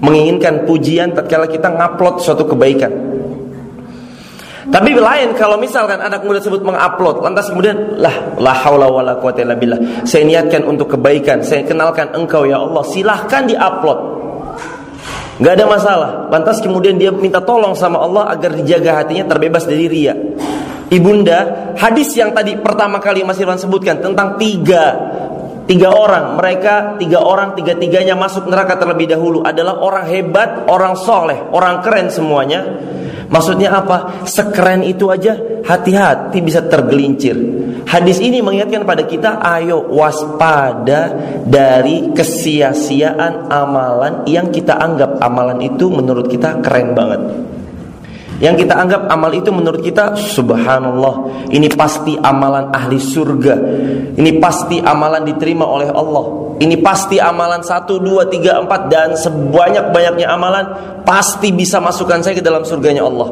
Menginginkan pujian tatkala kita ngupload suatu kebaikan. Tapi lain kalau misalkan anak muda tersebut mengupload lantas kemudian lah la haula wala quwata illa. Saya niatkan untuk kebaikan, saya kenalkan engkau ya Allah. Silahkan diupload. Gak ada masalah. Lantas kemudian dia minta tolong sama Allah agar dijaga hatinya terbebas dari ria. Ibunda, hadis yang tadi pertama kali Mas Irwan sebutkan tentang tiga tiga orang, mereka tiga orang tiga tiganya masuk neraka terlebih dahulu adalah orang hebat, orang soleh, orang keren semuanya. Maksudnya apa? Sekeren itu aja hati-hati bisa tergelincir. Hadis ini mengingatkan pada kita ayo waspada dari kesia-siaan amalan yang kita anggap amalan itu menurut kita keren banget. Yang kita anggap amal itu menurut kita subhanallah, ini pasti amalan ahli surga. Ini pasti amalan diterima oleh Allah. Ini pasti amalan 1 2 3 4 dan sebanyak-banyaknya amalan pasti bisa masukkan saya ke dalam surganya Allah.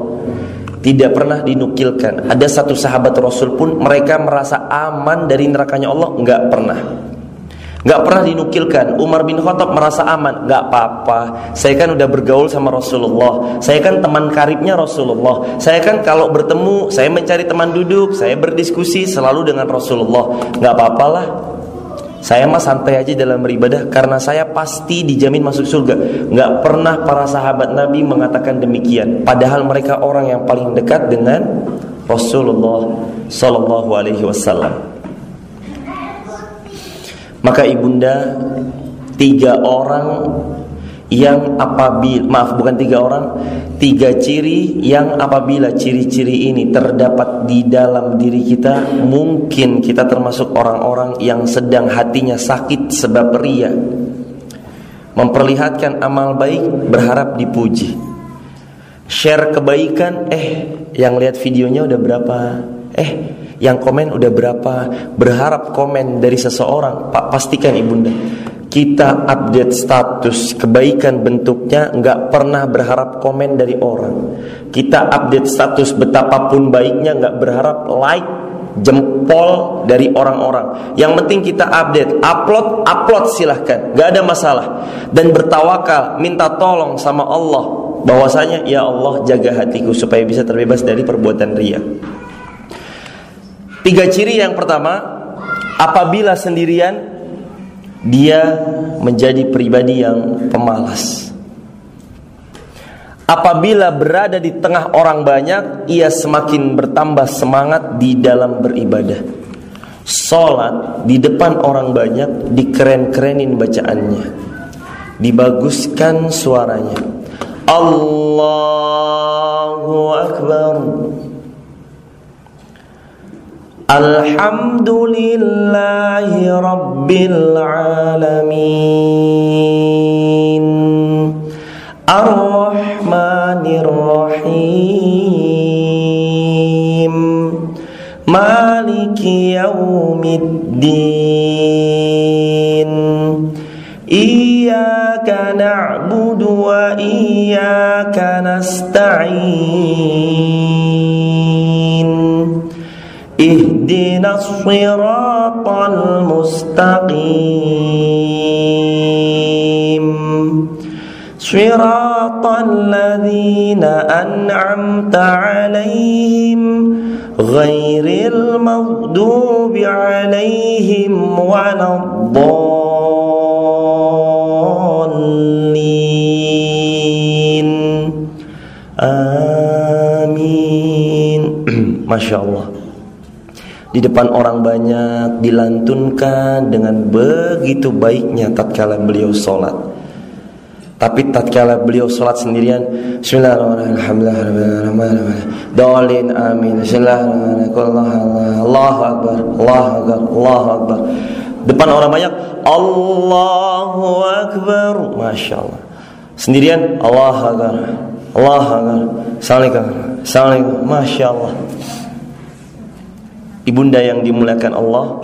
Tidak pernah dinukilkan. Ada satu sahabat Rasul pun mereka merasa aman dari nerakanya Allah, enggak pernah. Gak pernah dinukilkan. Umar bin Khattab merasa aman? Gak apa-apa. Saya kan udah bergaul sama Rasulullah. Saya kan teman karibnya Rasulullah. Saya kan kalau bertemu Saya mencari teman duduk Saya berdiskusi selalu dengan Rasulullah. Gak apa-apalah saya mah santai aja dalam beribadah karena saya pasti dijamin masuk surga. Gak pernah para sahabat Nabi mengatakan demikian. Padahal mereka orang yang paling dekat dengan Rasulullah Sallallahu Alaihi Wasallam. Maka ibunda tiga orang yang apabila maaf bukan tiga orang tiga ciri yang apabila ciri-ciri ini terdapat di dalam diri kita mungkin kita termasuk orang-orang yang sedang hatinya sakit sebab ria. Memperlihatkan amal baik berharap dipuji. Share kebaikan eh yang lihat videonya udah berapa? Eh yang komen udah berapa? Berharap komen dari seseorang pak pastikan ibunda kita update status kebaikan bentuknya nggak pernah berharap komen dari orang. Kita update status betapapun baiknya nggak berharap like jempol dari orang-orang. Yang penting kita update. Upload upload silahkan. Nggak ada masalah. Dan bertawakal minta tolong sama Allah. Bahwasanya ya Allah jaga hatiku supaya bisa terbebas dari perbuatan ria Tiga ciri yang pertama, apabila sendirian dia menjadi pribadi yang pemalas. Apabila berada di tengah orang banyak, ia semakin bertambah semangat di dalam beribadah. Salat di depan orang banyak dikeren-kerenin bacaannya. Dibaguskan suaranya. Allahu akbar. Alhamdulillahi Rabbil Alamin. Ar-Rahmanir-Rahim Maliki Yawmiddin. Iyaka na'budu wa iyaka nasta'in. الصراط المستقيم. صراط الذين أنعمت عليهم غير المغضوب عليهم ولا الضالين. آمين. ما شاء الله. Di depan orang banyak dilantunkan dengan begitu baiknya tatkala beliau sholat. Tapi tatkala beliau sholat sendirian Bismillahirrahmanirrahim Dolin amin Bismillahirrahmanirrahim Allahu Akbar Allahu Akbar Allahu Akbar. Depan orang banyak Allahu Akbar Masya Allah. Sendirian Allahu Akbar Allahu Akbar. Assalamualaikum Assalamualaikum Masya Allah Ibunda yang dimuliakan Allah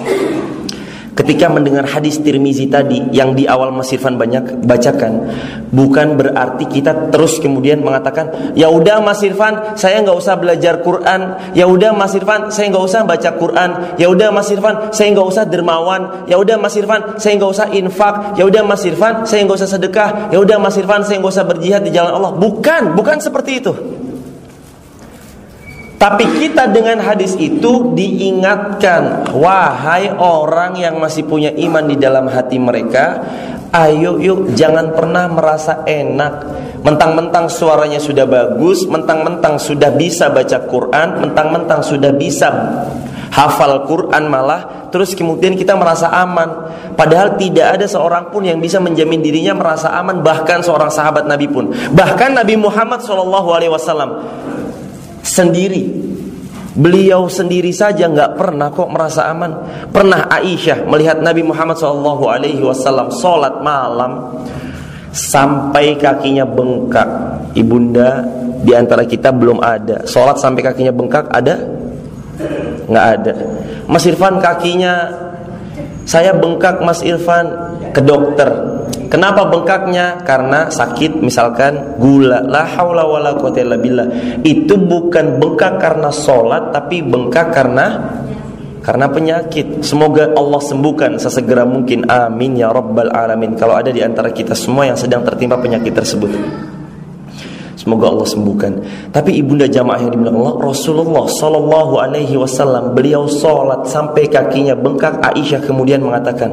Ketika mendengar hadis Tirmizi tadi yang di awal Mas Irfan banyak bacakan, bukan berarti kita terus kemudian mengatakan, ya udah Mas Irfan, saya nggak usah belajar Quran, ya udah Mas Irfan, saya nggak usah baca Quran, ya udah Mas Irfan, saya nggak usah dermawan, ya udah Mas Irfan, saya nggak usah infak, ya udah Mas Irfan, saya nggak usah sedekah, ya udah Mas Irfan, saya nggak usah berjihad di jalan Allah. Bukan, bukan seperti itu. Tapi kita dengan hadis itu diingatkan, wahai orang yang masih punya iman di dalam hati mereka, ayo yuk jangan pernah merasa enak. Mentang-mentang suaranya sudah bagus, mentang-mentang sudah bisa baca Quran, mentang-mentang sudah bisa hafal Quran malah terus kemudian kita merasa aman padahal tidak ada seorang pun yang bisa menjamin dirinya merasa aman bahkan seorang sahabat Nabi pun bahkan Nabi Muhammad SAW sendiri Beliau sendiri saja nggak pernah kok merasa aman. Pernah Aisyah melihat Nabi Muhammad SAW sholat malam sampai kakinya bengkak. Ibunda di antara kita belum ada sholat sampai kakinya bengkak ada? Nggak ada. Mas Irfan kakinya saya bengkak Mas Irfan ke dokter Kenapa bengkaknya? Karena sakit misalkan gula. La haula wala quwata illa billah. Itu bukan bengkak karena sholat tapi bengkak karena karena penyakit. Semoga Allah sembuhkan sesegera mungkin. Amin ya rabbal alamin. Kalau ada di antara kita semua yang sedang tertimpa penyakit tersebut. Semoga Allah sembuhkan. Tapi ibunda jamaah yang dibilang Allah, Rasulullah Sallallahu Alaihi Wasallam beliau sholat sampai kakinya bengkak. Aisyah kemudian mengatakan,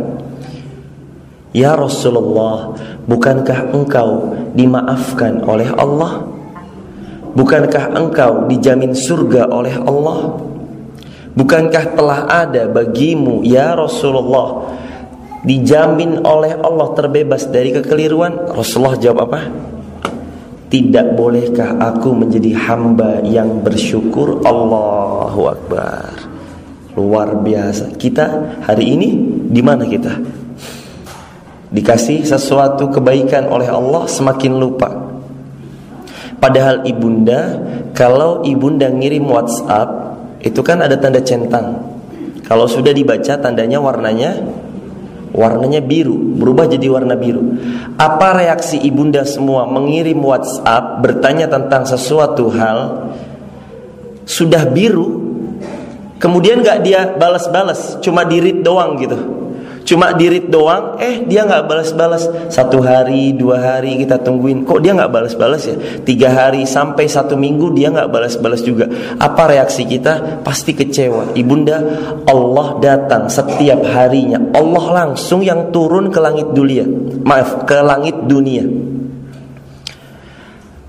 Ya Rasulullah, bukankah engkau dimaafkan oleh Allah? Bukankah engkau dijamin surga oleh Allah? Bukankah telah ada bagimu ya Rasulullah dijamin oleh Allah terbebas dari kekeliruan? Rasulullah jawab apa? Tidak bolehkah aku menjadi hamba yang bersyukur Allahu Akbar Luar biasa Kita hari ini di mana kita? Dikasih sesuatu kebaikan oleh Allah semakin lupa. Padahal ibunda Kalau ibunda ngirim whatsapp Itu kan ada tanda centang. Kalau sudah dibaca tandanya warnanya warnanya biru, berubah jadi warna biru. Apa reaksi ibunda semua mengirim WhatsApp bertanya tentang sesuatu hal sudah biru, kemudian nggak dia balas-balas, cuma dirit doang gitu cuma dirit doang eh dia nggak balas-balas. Satu hari dua hari kita tungguin. Kok dia nggak balas-balas ya? Tiga hari sampai satu minggu dia nggak balas-balas juga. Apa reaksi kita? Pasti kecewa. Ibunda Allah datang setiap harinya. Allah langsung yang turun ke langit dunia. Maaf ke langit dunia.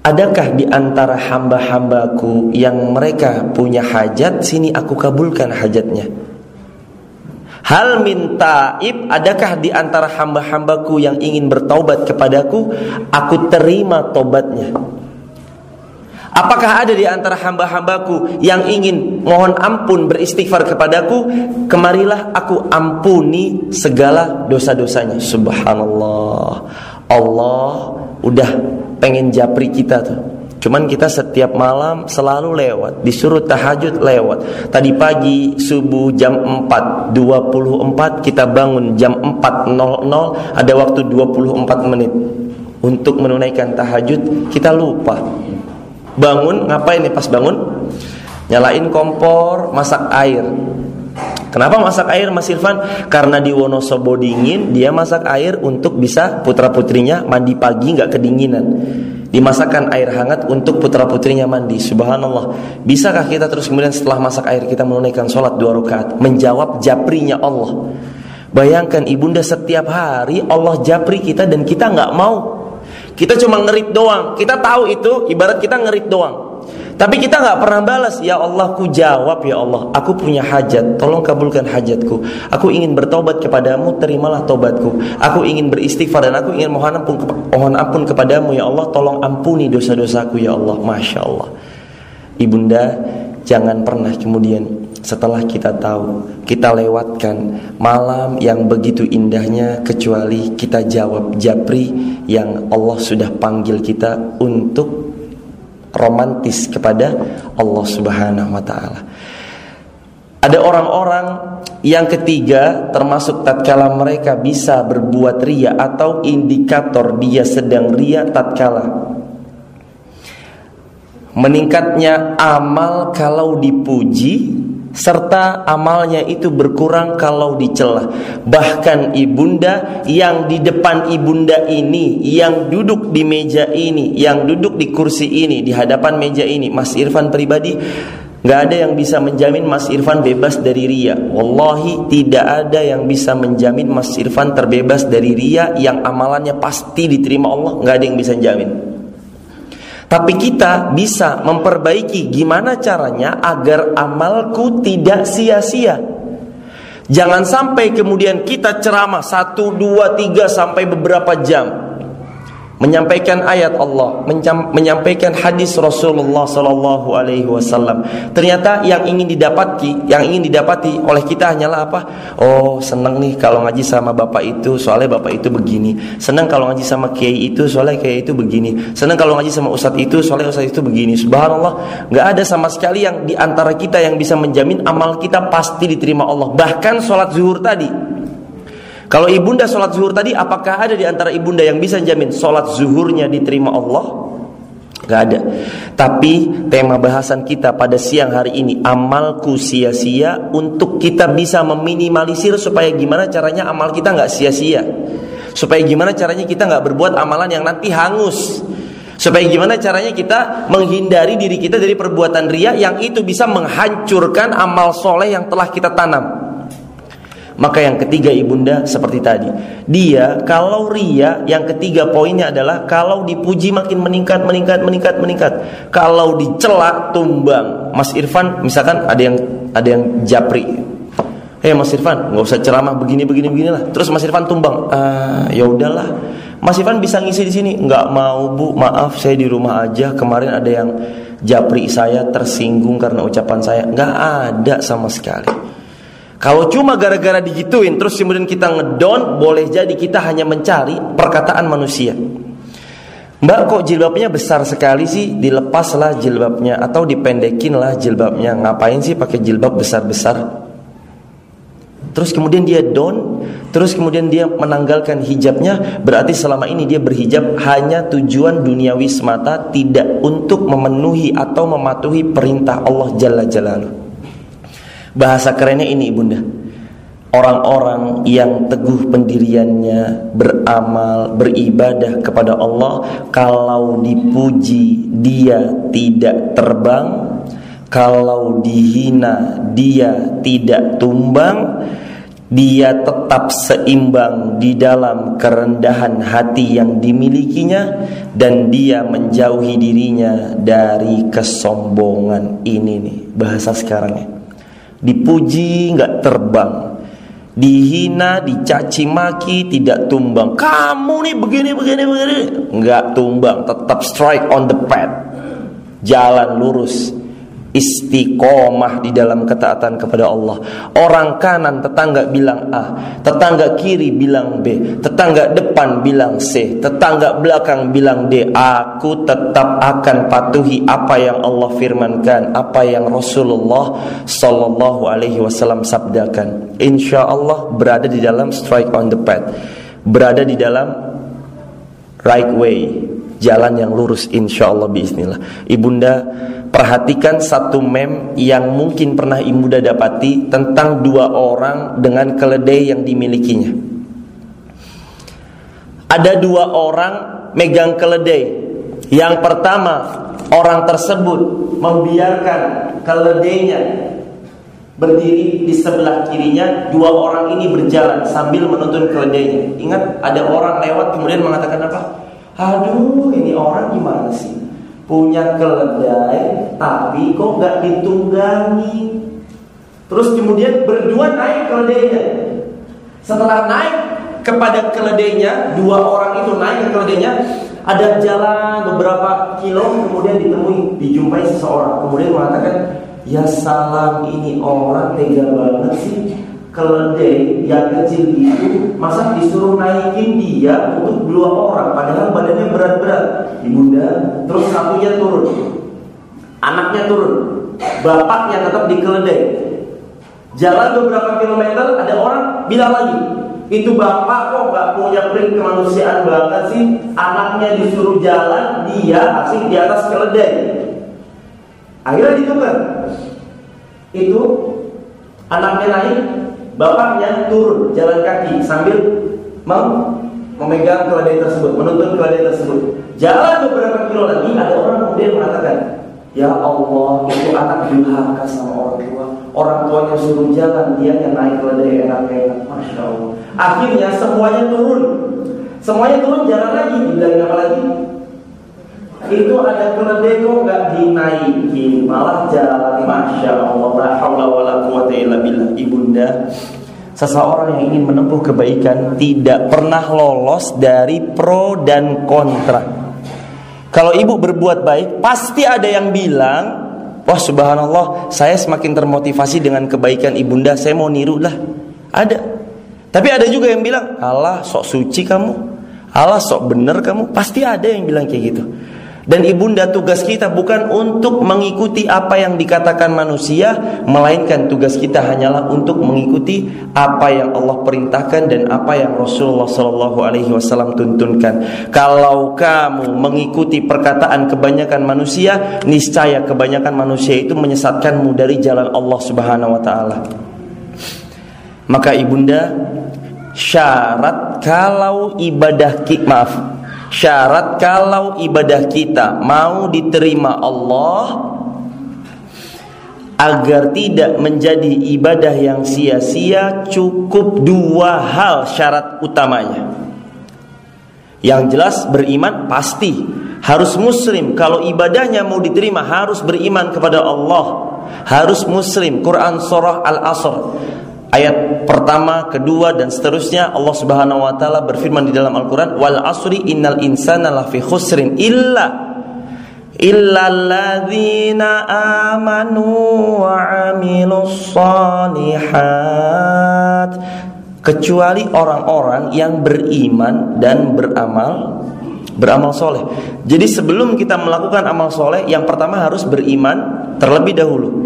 Adakah di antara hamba-hambaku yang mereka punya hajat? Sini aku kabulkan hajatnya Hal minta ib adakah di antara hamba-hambaku yang ingin bertaubat kepadaku? Aku terima tobatnya Apakah ada di antara hamba-hambaku yang ingin mohon ampun beristighfar kepadaku? Kemarilah aku ampuni segala dosa-dosanya. Subhanallah. Allah udah pengen japri kita tuh Cuman kita setiap malam selalu lewat Disuruh tahajud lewat. Tadi pagi subuh jam 4.24 Kita bangun jam 4.00 Ada waktu 24 menit. Untuk menunaikan tahajud Kita lupa. Bangun, ngapain nih pas bangun? Nyalain kompor, masak air. Kenapa masak air Mas Irfan? Karena di Wonosobo dingin Dia masak air untuk bisa putra putrinya mandi pagi nggak kedinginan dimasakkan air hangat untuk putra putrinya mandi. Subhanallah. Bisakah kita terus kemudian setelah masak air kita menunaikan sholat dua rakaat? Menjawab japrinya Allah. Bayangkan ibunda setiap hari Allah japri kita dan kita nggak mau. Kita cuma ngerit doang. Kita tahu itu ibarat kita ngerit doang tapi kita nggak pernah balas, ya Allah, ku jawab ya Allah, aku punya hajat, tolong kabulkan hajatku. Aku ingin bertobat kepadamu, terimalah tobatku. Aku ingin beristighfar dan aku ingin mohon ampun, mohon ampun kepadamu ya Allah, tolong ampuni dosa-dosaku ya Allah. Masya Allah. Ibunda, jangan pernah kemudian setelah kita tahu, kita lewatkan malam yang begitu indahnya kecuali kita jawab japri yang Allah sudah panggil kita untuk romantis kepada Allah Subhanahu wa taala. Ada orang-orang yang ketiga termasuk tatkala mereka bisa berbuat ria atau indikator dia sedang ria tatkala meningkatnya amal kalau dipuji serta amalnya itu berkurang kalau dicela. Bahkan ibunda yang di depan ibunda ini, yang duduk di meja ini, yang duduk di kursi ini, di hadapan meja ini, Mas Irfan pribadi nggak ada yang bisa menjamin Mas Irfan bebas dari ria. Wallahi tidak ada yang bisa menjamin Mas Irfan terbebas dari ria yang amalannya pasti diterima Allah. nggak ada yang bisa jamin. Tapi kita bisa memperbaiki gimana caranya agar amalku tidak sia-sia. Jangan sampai kemudian kita ceramah satu, dua, tiga sampai beberapa jam menyampaikan ayat Allah, menyampaikan hadis Rasulullah Sallallahu Alaihi Wasallam. Ternyata yang ingin didapati, yang ingin didapati oleh kita hanyalah apa? Oh senang nih kalau ngaji sama bapak itu, soalnya bapak itu begini. Senang kalau ngaji sama kiai itu, soalnya kiai itu begini. Senang kalau ngaji sama ustadz itu, soalnya ustadz itu begini. Subhanallah, nggak ada sama sekali yang di antara kita yang bisa menjamin amal kita pasti diterima Allah. Bahkan sholat zuhur tadi, kalau ibunda sholat zuhur tadi, apakah ada di antara ibunda yang bisa jamin sholat zuhurnya diterima Allah? Gak ada. Tapi tema bahasan kita pada siang hari ini amalku sia-sia untuk kita bisa meminimalisir supaya gimana caranya amal kita nggak sia-sia. Supaya gimana caranya kita nggak berbuat amalan yang nanti hangus. Supaya gimana caranya kita menghindari diri kita dari perbuatan ria yang itu bisa menghancurkan amal soleh yang telah kita tanam. Maka yang ketiga ibunda seperti tadi. Dia kalau ria Yang ketiga poinnya adalah Kalau dipuji makin meningkat meningkat meningkat meningkat. Kalau dicela tumbang. Mas Irfan misalkan ada yang ada yang japri. Hei Mas Irfan nggak usah ceramah begini begini begini lah. Terus Mas Irfan tumbang. Ah, Ya udahlah. Mas Irfan bisa ngisi di sini? Nggak mau bu. Maaf saya di rumah aja. Kemarin ada yang japri saya tersinggung karena ucapan saya. Nggak ada sama sekali kalau cuma gara-gara digituin terus kemudian kita ngedon, boleh jadi kita hanya mencari perkataan manusia. Mbak kok jilbabnya besar sekali sih? Dilepaslah jilbabnya Atau dipendekin lah jilbabnya. Ngapain sih pakai jilbab besar-besar? Terus kemudian dia don Terus kemudian dia menanggalkan hijabnya. Berarti selama ini dia berhijab Hanya tujuan duniawi semata Tidak untuk memenuhi atau mematuhi perintah Allah Jalla Jalaluh Bahasa kerennya ini ibunda Orang-orang yang teguh pendiriannya Beramal, beribadah kepada Allah Kalau dipuji dia tidak terbang. Kalau dihina dia tidak tumbang. Dia tetap seimbang di dalam kerendahan hati yang dimilikinya dan dia menjauhi dirinya dari kesombongan ini nih. Bahasa sekarangnya dipuji nggak terbang. Dihina dicaci maki tidak tumbang. Kamu nih begini begini begini. Nggak tumbang tetap strike on the pad. Jalan lurus istiqomah di dalam ketaatan kepada Allah. Orang kanan tetangga bilang A, tetangga kiri bilang B, tetangga depan bilang C, tetangga belakang bilang D. Aku tetap akan patuhi apa yang Allah firmankan, apa yang Rasulullah Sallallahu Alaihi Wasallam sabdakan. Insya Allah berada di dalam strike on the path, berada di dalam right way, jalan yang lurus insya Allah bismillah. Ibunda Perhatikan satu mem yang mungkin pernah Ibunda dapati tentang dua orang dengan keledai yang dimilikinya. Ada dua orang megang keledai. Yang pertama, orang tersebut membiarkan keledainya berdiri di sebelah kirinya, dua orang ini berjalan sambil menuntun keledainya. Ingat, ada orang lewat kemudian mengatakan apa? Aduh, ini orang gimana sih? punya keledai tapi kok nggak ditunggangi? Terus kemudian berdua naik keledainya. Setelah naik kepada keledainya dua orang itu naik ke keledainya ada jalan beberapa kilo kemudian ditemui dijumpai seseorang. Kemudian mengatakan ya salam ini orang tega banget sih keledai yang kecil itu masa disuruh naikin dia untuk dua orang padahal badannya berat-berat. Ibunda terus satunya turun. Anaknya turun. Bapaknya tetap di keledai. Jalan beberapa kilometer ada orang bilang lagi itu bapak kok gak punya prik kemanusiaan banget sih? Anaknya disuruh jalan dia asik di atas keledai. Akhirnya ditukar itu anaknya naik Bapaknya turun jalan kaki sambil memegang keledai tersebut, menuntun keledai tersebut. Jalan beberapa kilo lagi ada orang kemudian mengatakan, Ya Allah, itu anak durhaka sama orang tua. Orang tuanya suruh jalan, dia yang naik keledai enak-enak. Masya Allah. Akhirnya semuanya turun. Semuanya turun jalan lagi. Dibilang apa lagi? Itu ada kok nggak dinaikin? Malah jalan masya Allah. La haula wala quwata illa billah. Ibunda seseorang yang ingin menempuh kebaikan tidak pernah lolos dari pro dan kontra. Kalau ibu berbuat baik pasti ada yang bilang wah subhanallah saya semakin termotivasi dengan kebaikan ibunda saya mau niru lah. Ada. Tapi ada juga yang bilang Allah sok suci kamu. Allah sok bener kamu. Pasti ada yang bilang kayak gitu Dan ibunda tugas kita bukan untuk mengikuti apa yang dikatakan manusia, melainkan tugas kita hanyalah untuk mengikuti apa yang Allah perintahkan dan apa yang Rasulullah Shallallahu Alaihi Wasallam tuntunkan. Kalau kamu mengikuti perkataan kebanyakan manusia, niscaya kebanyakan manusia itu menyesatkanmu dari jalan Allah Subhanahu Wa Taala. Maka ibunda syarat kalau ibadah maaf Syarat kalau ibadah kita mau diterima Allah agar tidak menjadi ibadah yang sia-sia cukup dua hal syarat utamanya. Yang jelas beriman pasti. Harus muslim. Kalau ibadahnya mau diterima harus beriman kepada Allah. Harus muslim. Quran surah Al-Asr ayat pertama, kedua dan seterusnya Allah Subhanahu wa taala berfirman di dalam Al-Qur'an wal asri innal insana lafi khusrin illa illalladzina amanu wa amilus salihat kecuali orang-orang yang beriman dan beramal beramal soleh. Jadi sebelum kita melakukan amal soleh, yang pertama harus beriman terlebih dahulu.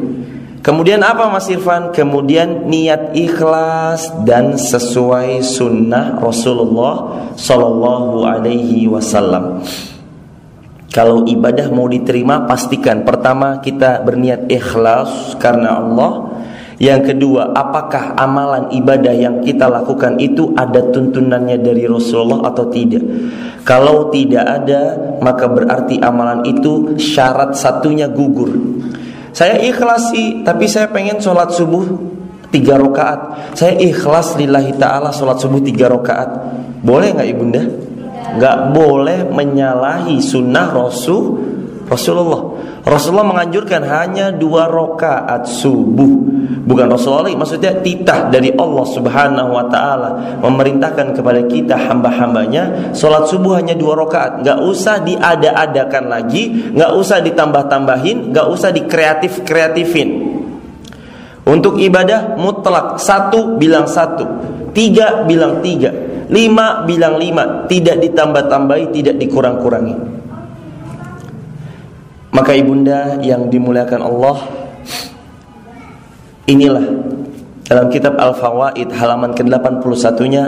Kemudian apa Mas Irfan? Kemudian niat ikhlas dan sesuai sunnah Rasulullah Sallallahu Alaihi Wasallam. Kalau ibadah mau diterima, pastikan pertama kita berniat ikhlas karena Allah. Yang kedua, apakah amalan ibadah yang kita lakukan itu ada tuntunannya dari Rasulullah atau tidak? Kalau tidak ada, maka berarti amalan itu syarat satunya gugur. Saya ikhlas sih, tapi saya pengen sholat subuh tiga rakaat. Saya ikhlas lillahi taala sholat subuh tiga rakaat. Boleh nggak ibunda? Nggak boleh menyalahi sunnah Rasul Rasulullah. Rasulullah menganjurkan hanya dua rakaat subuh. Bukan Rasulullah, maksudnya titah dari Allah Subhanahu wa taala memerintahkan kepada kita hamba-hambanya salat subuh hanya dua rakaat, nggak usah diada-adakan lagi, nggak usah ditambah-tambahin, nggak usah dikreatif-kreatifin. Untuk ibadah mutlak satu bilang satu, tiga bilang tiga, lima bilang lima, tidak ditambah-tambahi, tidak dikurang-kurangi. Maka ibunda yang dimuliakan Allah Inilah dalam kitab Al-Fawaid halaman ke-81-nya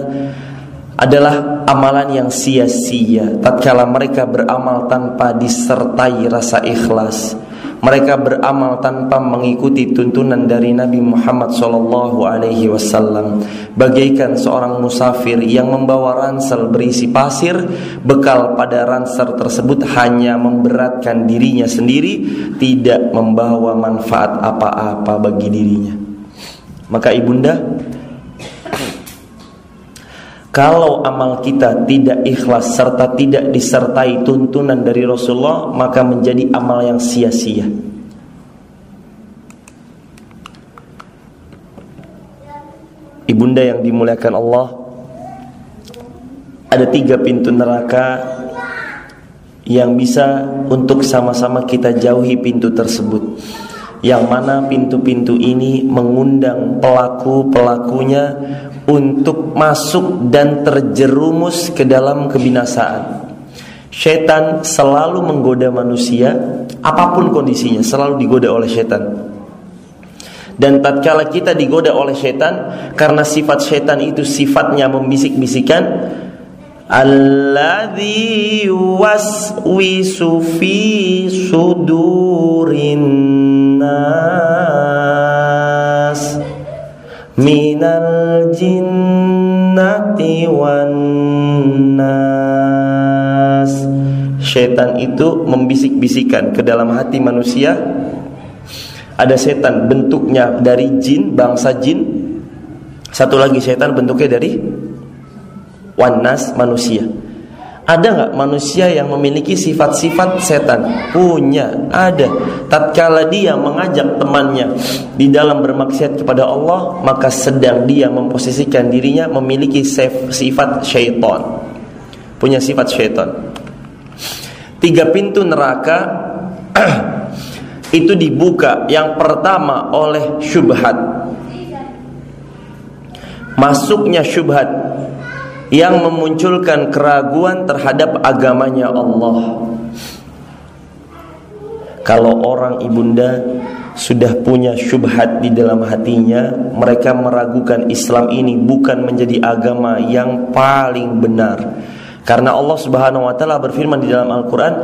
adalah amalan yang sia-sia. Tatkala mereka beramal tanpa disertai rasa ikhlas mereka beramal tanpa mengikuti tuntunan dari Nabi Muhammad sallallahu alaihi wasallam. Bagaikan seorang musafir yang membawa ransel berisi pasir bekal pada ransel tersebut hanya memberatkan dirinya sendiri tidak membawa manfaat apa-apa bagi dirinya. Maka ibunda kalau amal kita tidak ikhlas serta tidak disertai tuntunan dari Rasulullah, maka menjadi amal yang sia-sia. Ibunda yang dimuliakan Allah, ada tiga pintu neraka yang bisa untuk sama-sama kita jauhi pintu tersebut. Yang mana pintu-pintu ini mengundang pelaku-pelakunya untuk masuk dan terjerumus ke dalam kebinasaan. Setan selalu menggoda manusia, apa pun kondisinya, selalu digoda oleh setan. Dan tatkala kita digoda oleh setan, karena sifat setan itu sifatnya membisik-bisikan, Alladhi waswisu fi sudurin nas minal jinnati wan nas Setan itu membisik-bisikan ke dalam hati manusia. Ada setan bentuknya dari jin, bangsa jin. Satu lagi setan bentuknya dari Wanas manusia ada nggak manusia yang memiliki sifat-sifat setan? Punya, ada. Tatkala dia mengajak temannya di dalam bermaksiat kepada Allah, maka sedang dia memposisikan dirinya memiliki sifat syaitan. Punya sifat syaitan. Tiga pintu neraka itu dibuka yang pertama oleh syubhat. Masuknya syubhat yang memunculkan keraguan terhadap agamanya Allah. Kalau orang ibunda sudah punya syubhat di dalam hatinya, mereka meragukan Islam ini bukan menjadi agama yang paling benar. Karena Allah Subhanahu wa taala berfirman di dalam Al-Qur'an,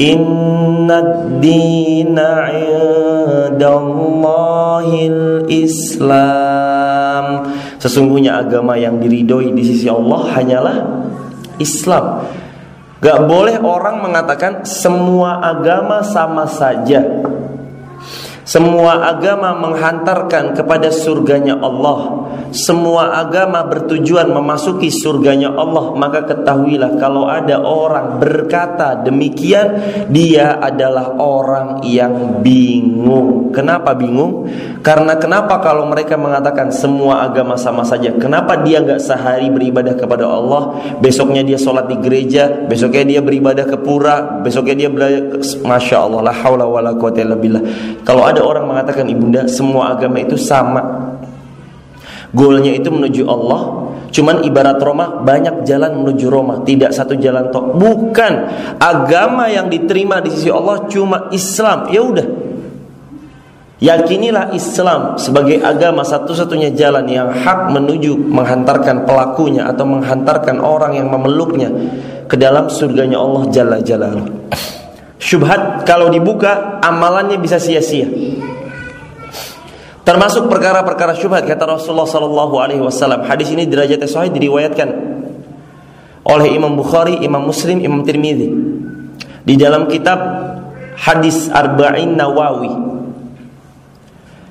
"Inna dina 'indallahil Islam." Sesungguhnya agama yang diridhoi di sisi Allah hanyalah Islam. Gak boleh orang mengatakan semua agama sama saja. Semua agama menghantarkan kepada surganya Allah. Semua agama bertujuan memasuki surganya Allah. Maka ketahuilah kalau ada orang berkata demikian dia adalah orang yang bingung. Kenapa bingung? Karena kenapa kalau mereka mengatakan semua agama sama saja? Kenapa dia nggak sehari beribadah kepada Allah? Besoknya dia sholat di gereja besoknya dia beribadah ke pura besoknya dia belajar masya Allah la haula illa kalau ada orang mengatakan ibunda semua agama itu sama Goalnya itu menuju Allah. Cuman ibarat Roma banyak jalan menuju Roma, tidak satu jalan tok. Bukan agama yang diterima di sisi Allah cuma Islam. Ya udah. Yakinilah Islam sebagai agama satu-satunya jalan yang hak menuju menghantarkan pelakunya atau menghantarkan orang yang memeluknya ke dalam surganya Allah Jalla Jalaluhu. Syubhat kalau dibuka amalannya bisa sia-sia. Termasuk perkara-perkara syubhat kata Rasulullah sallallahu alaihi wasallam. Hadis ini derajatnya sahih diriwayatkan oleh Imam Bukhari, Imam Muslim, Imam Tirmizi. Di dalam kitab Hadis Arba'in Nawawi.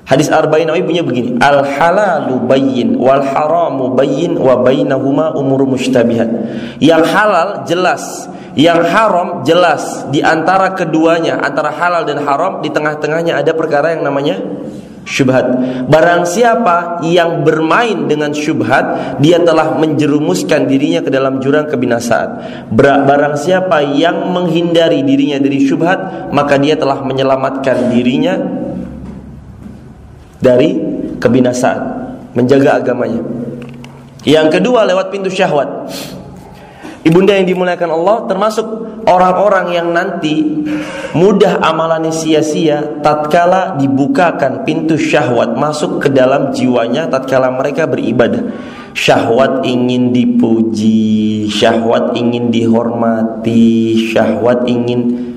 Hadis Arba'in Nawawi punya begini, al halalu bayyin wal haramu bayyin wa bainahuma umur mushtabihat. Yang halal jelas, yang haram jelas. Di antara keduanya, antara halal dan haram, di tengah-tengahnya ada perkara yang namanya syubhat. Barang siapa yang bermain dengan syubhat, dia telah menjerumuskan dirinya ke dalam jurang kebinasaan. Barang siapa yang menghindari dirinya dari syubhat, maka dia telah menyelamatkan dirinya dari kebinasaan, menjaga agamanya. Yang kedua lewat pintu syahwat. Ibunda yang dimuliakan Allah termasuk orang-orang yang nanti mudah amalannya sia-sia tatkala dibukakan pintu syahwat masuk ke dalam jiwanya tatkala mereka beribadah. Syahwat ingin dipuji, syahwat ingin dihormati, syahwat ingin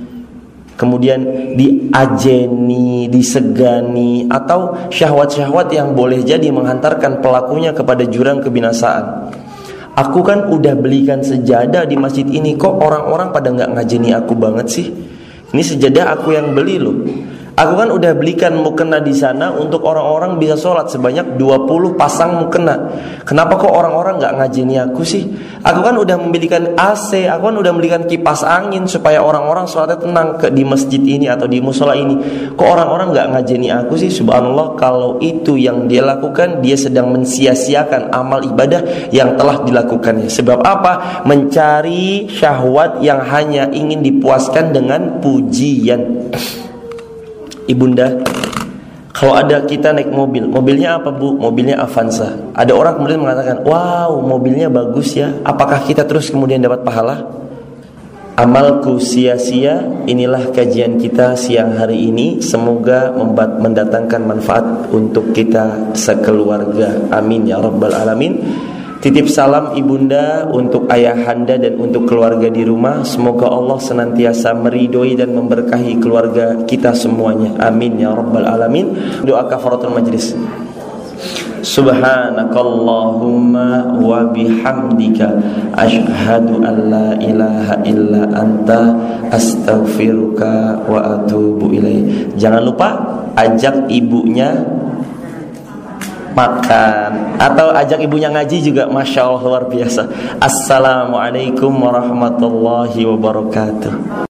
kemudian diajeni, disegani atau syahwat-syahwat yang boleh jadi menghantarkan pelakunya kepada jurang kebinasaan. Aku kan udah belikan sejadah di masjid ini Kok orang-orang pada nggak ngajeni aku banget sih Ini sejadah aku yang beli loh Aku kan udah belikan mukena di sana untuk orang-orang bisa sholat sebanyak 20 pasang mukena. Kenapa kok orang-orang nggak ngajini aku sih? Aku kan udah membelikan AC, aku kan udah membelikan kipas angin supaya orang-orang sholatnya tenang ke di masjid ini atau di musola ini. Kok orang-orang nggak ngajini aku sih? Subhanallah, kalau itu yang dia lakukan, dia sedang mensia-siakan amal ibadah yang telah dilakukannya. Sebab apa? Mencari syahwat yang hanya ingin dipuaskan dengan pujian. Ibunda, kalau ada kita naik mobil, mobilnya apa bu? Mobilnya Avanza. Ada orang kemudian mengatakan, wow mobilnya bagus ya. Apakah kita terus kemudian dapat pahala? Amalku sia-sia. Inilah kajian kita siang hari ini. Semoga mendatangkan manfaat untuk kita sekeluarga. Amin ya rabbal alamin. Titip salam ibunda untuk ayahanda dan untuk keluarga di rumah. Semoga Allah senantiasa meridhoi dan memberkahi keluarga kita semuanya. Amin ya rabbal alamin. Doa kafaratul majlis. Subhanakallahumma wa bihamdika asyhadu an la ilaha illa anta astaghfiruka wa atubu ilaih. Jangan lupa ajak ibunya makan. Atau ajak ibunya ngaji juga masya Allah luar biasa. Assalamualaikum warahmatullahi wabarakatuh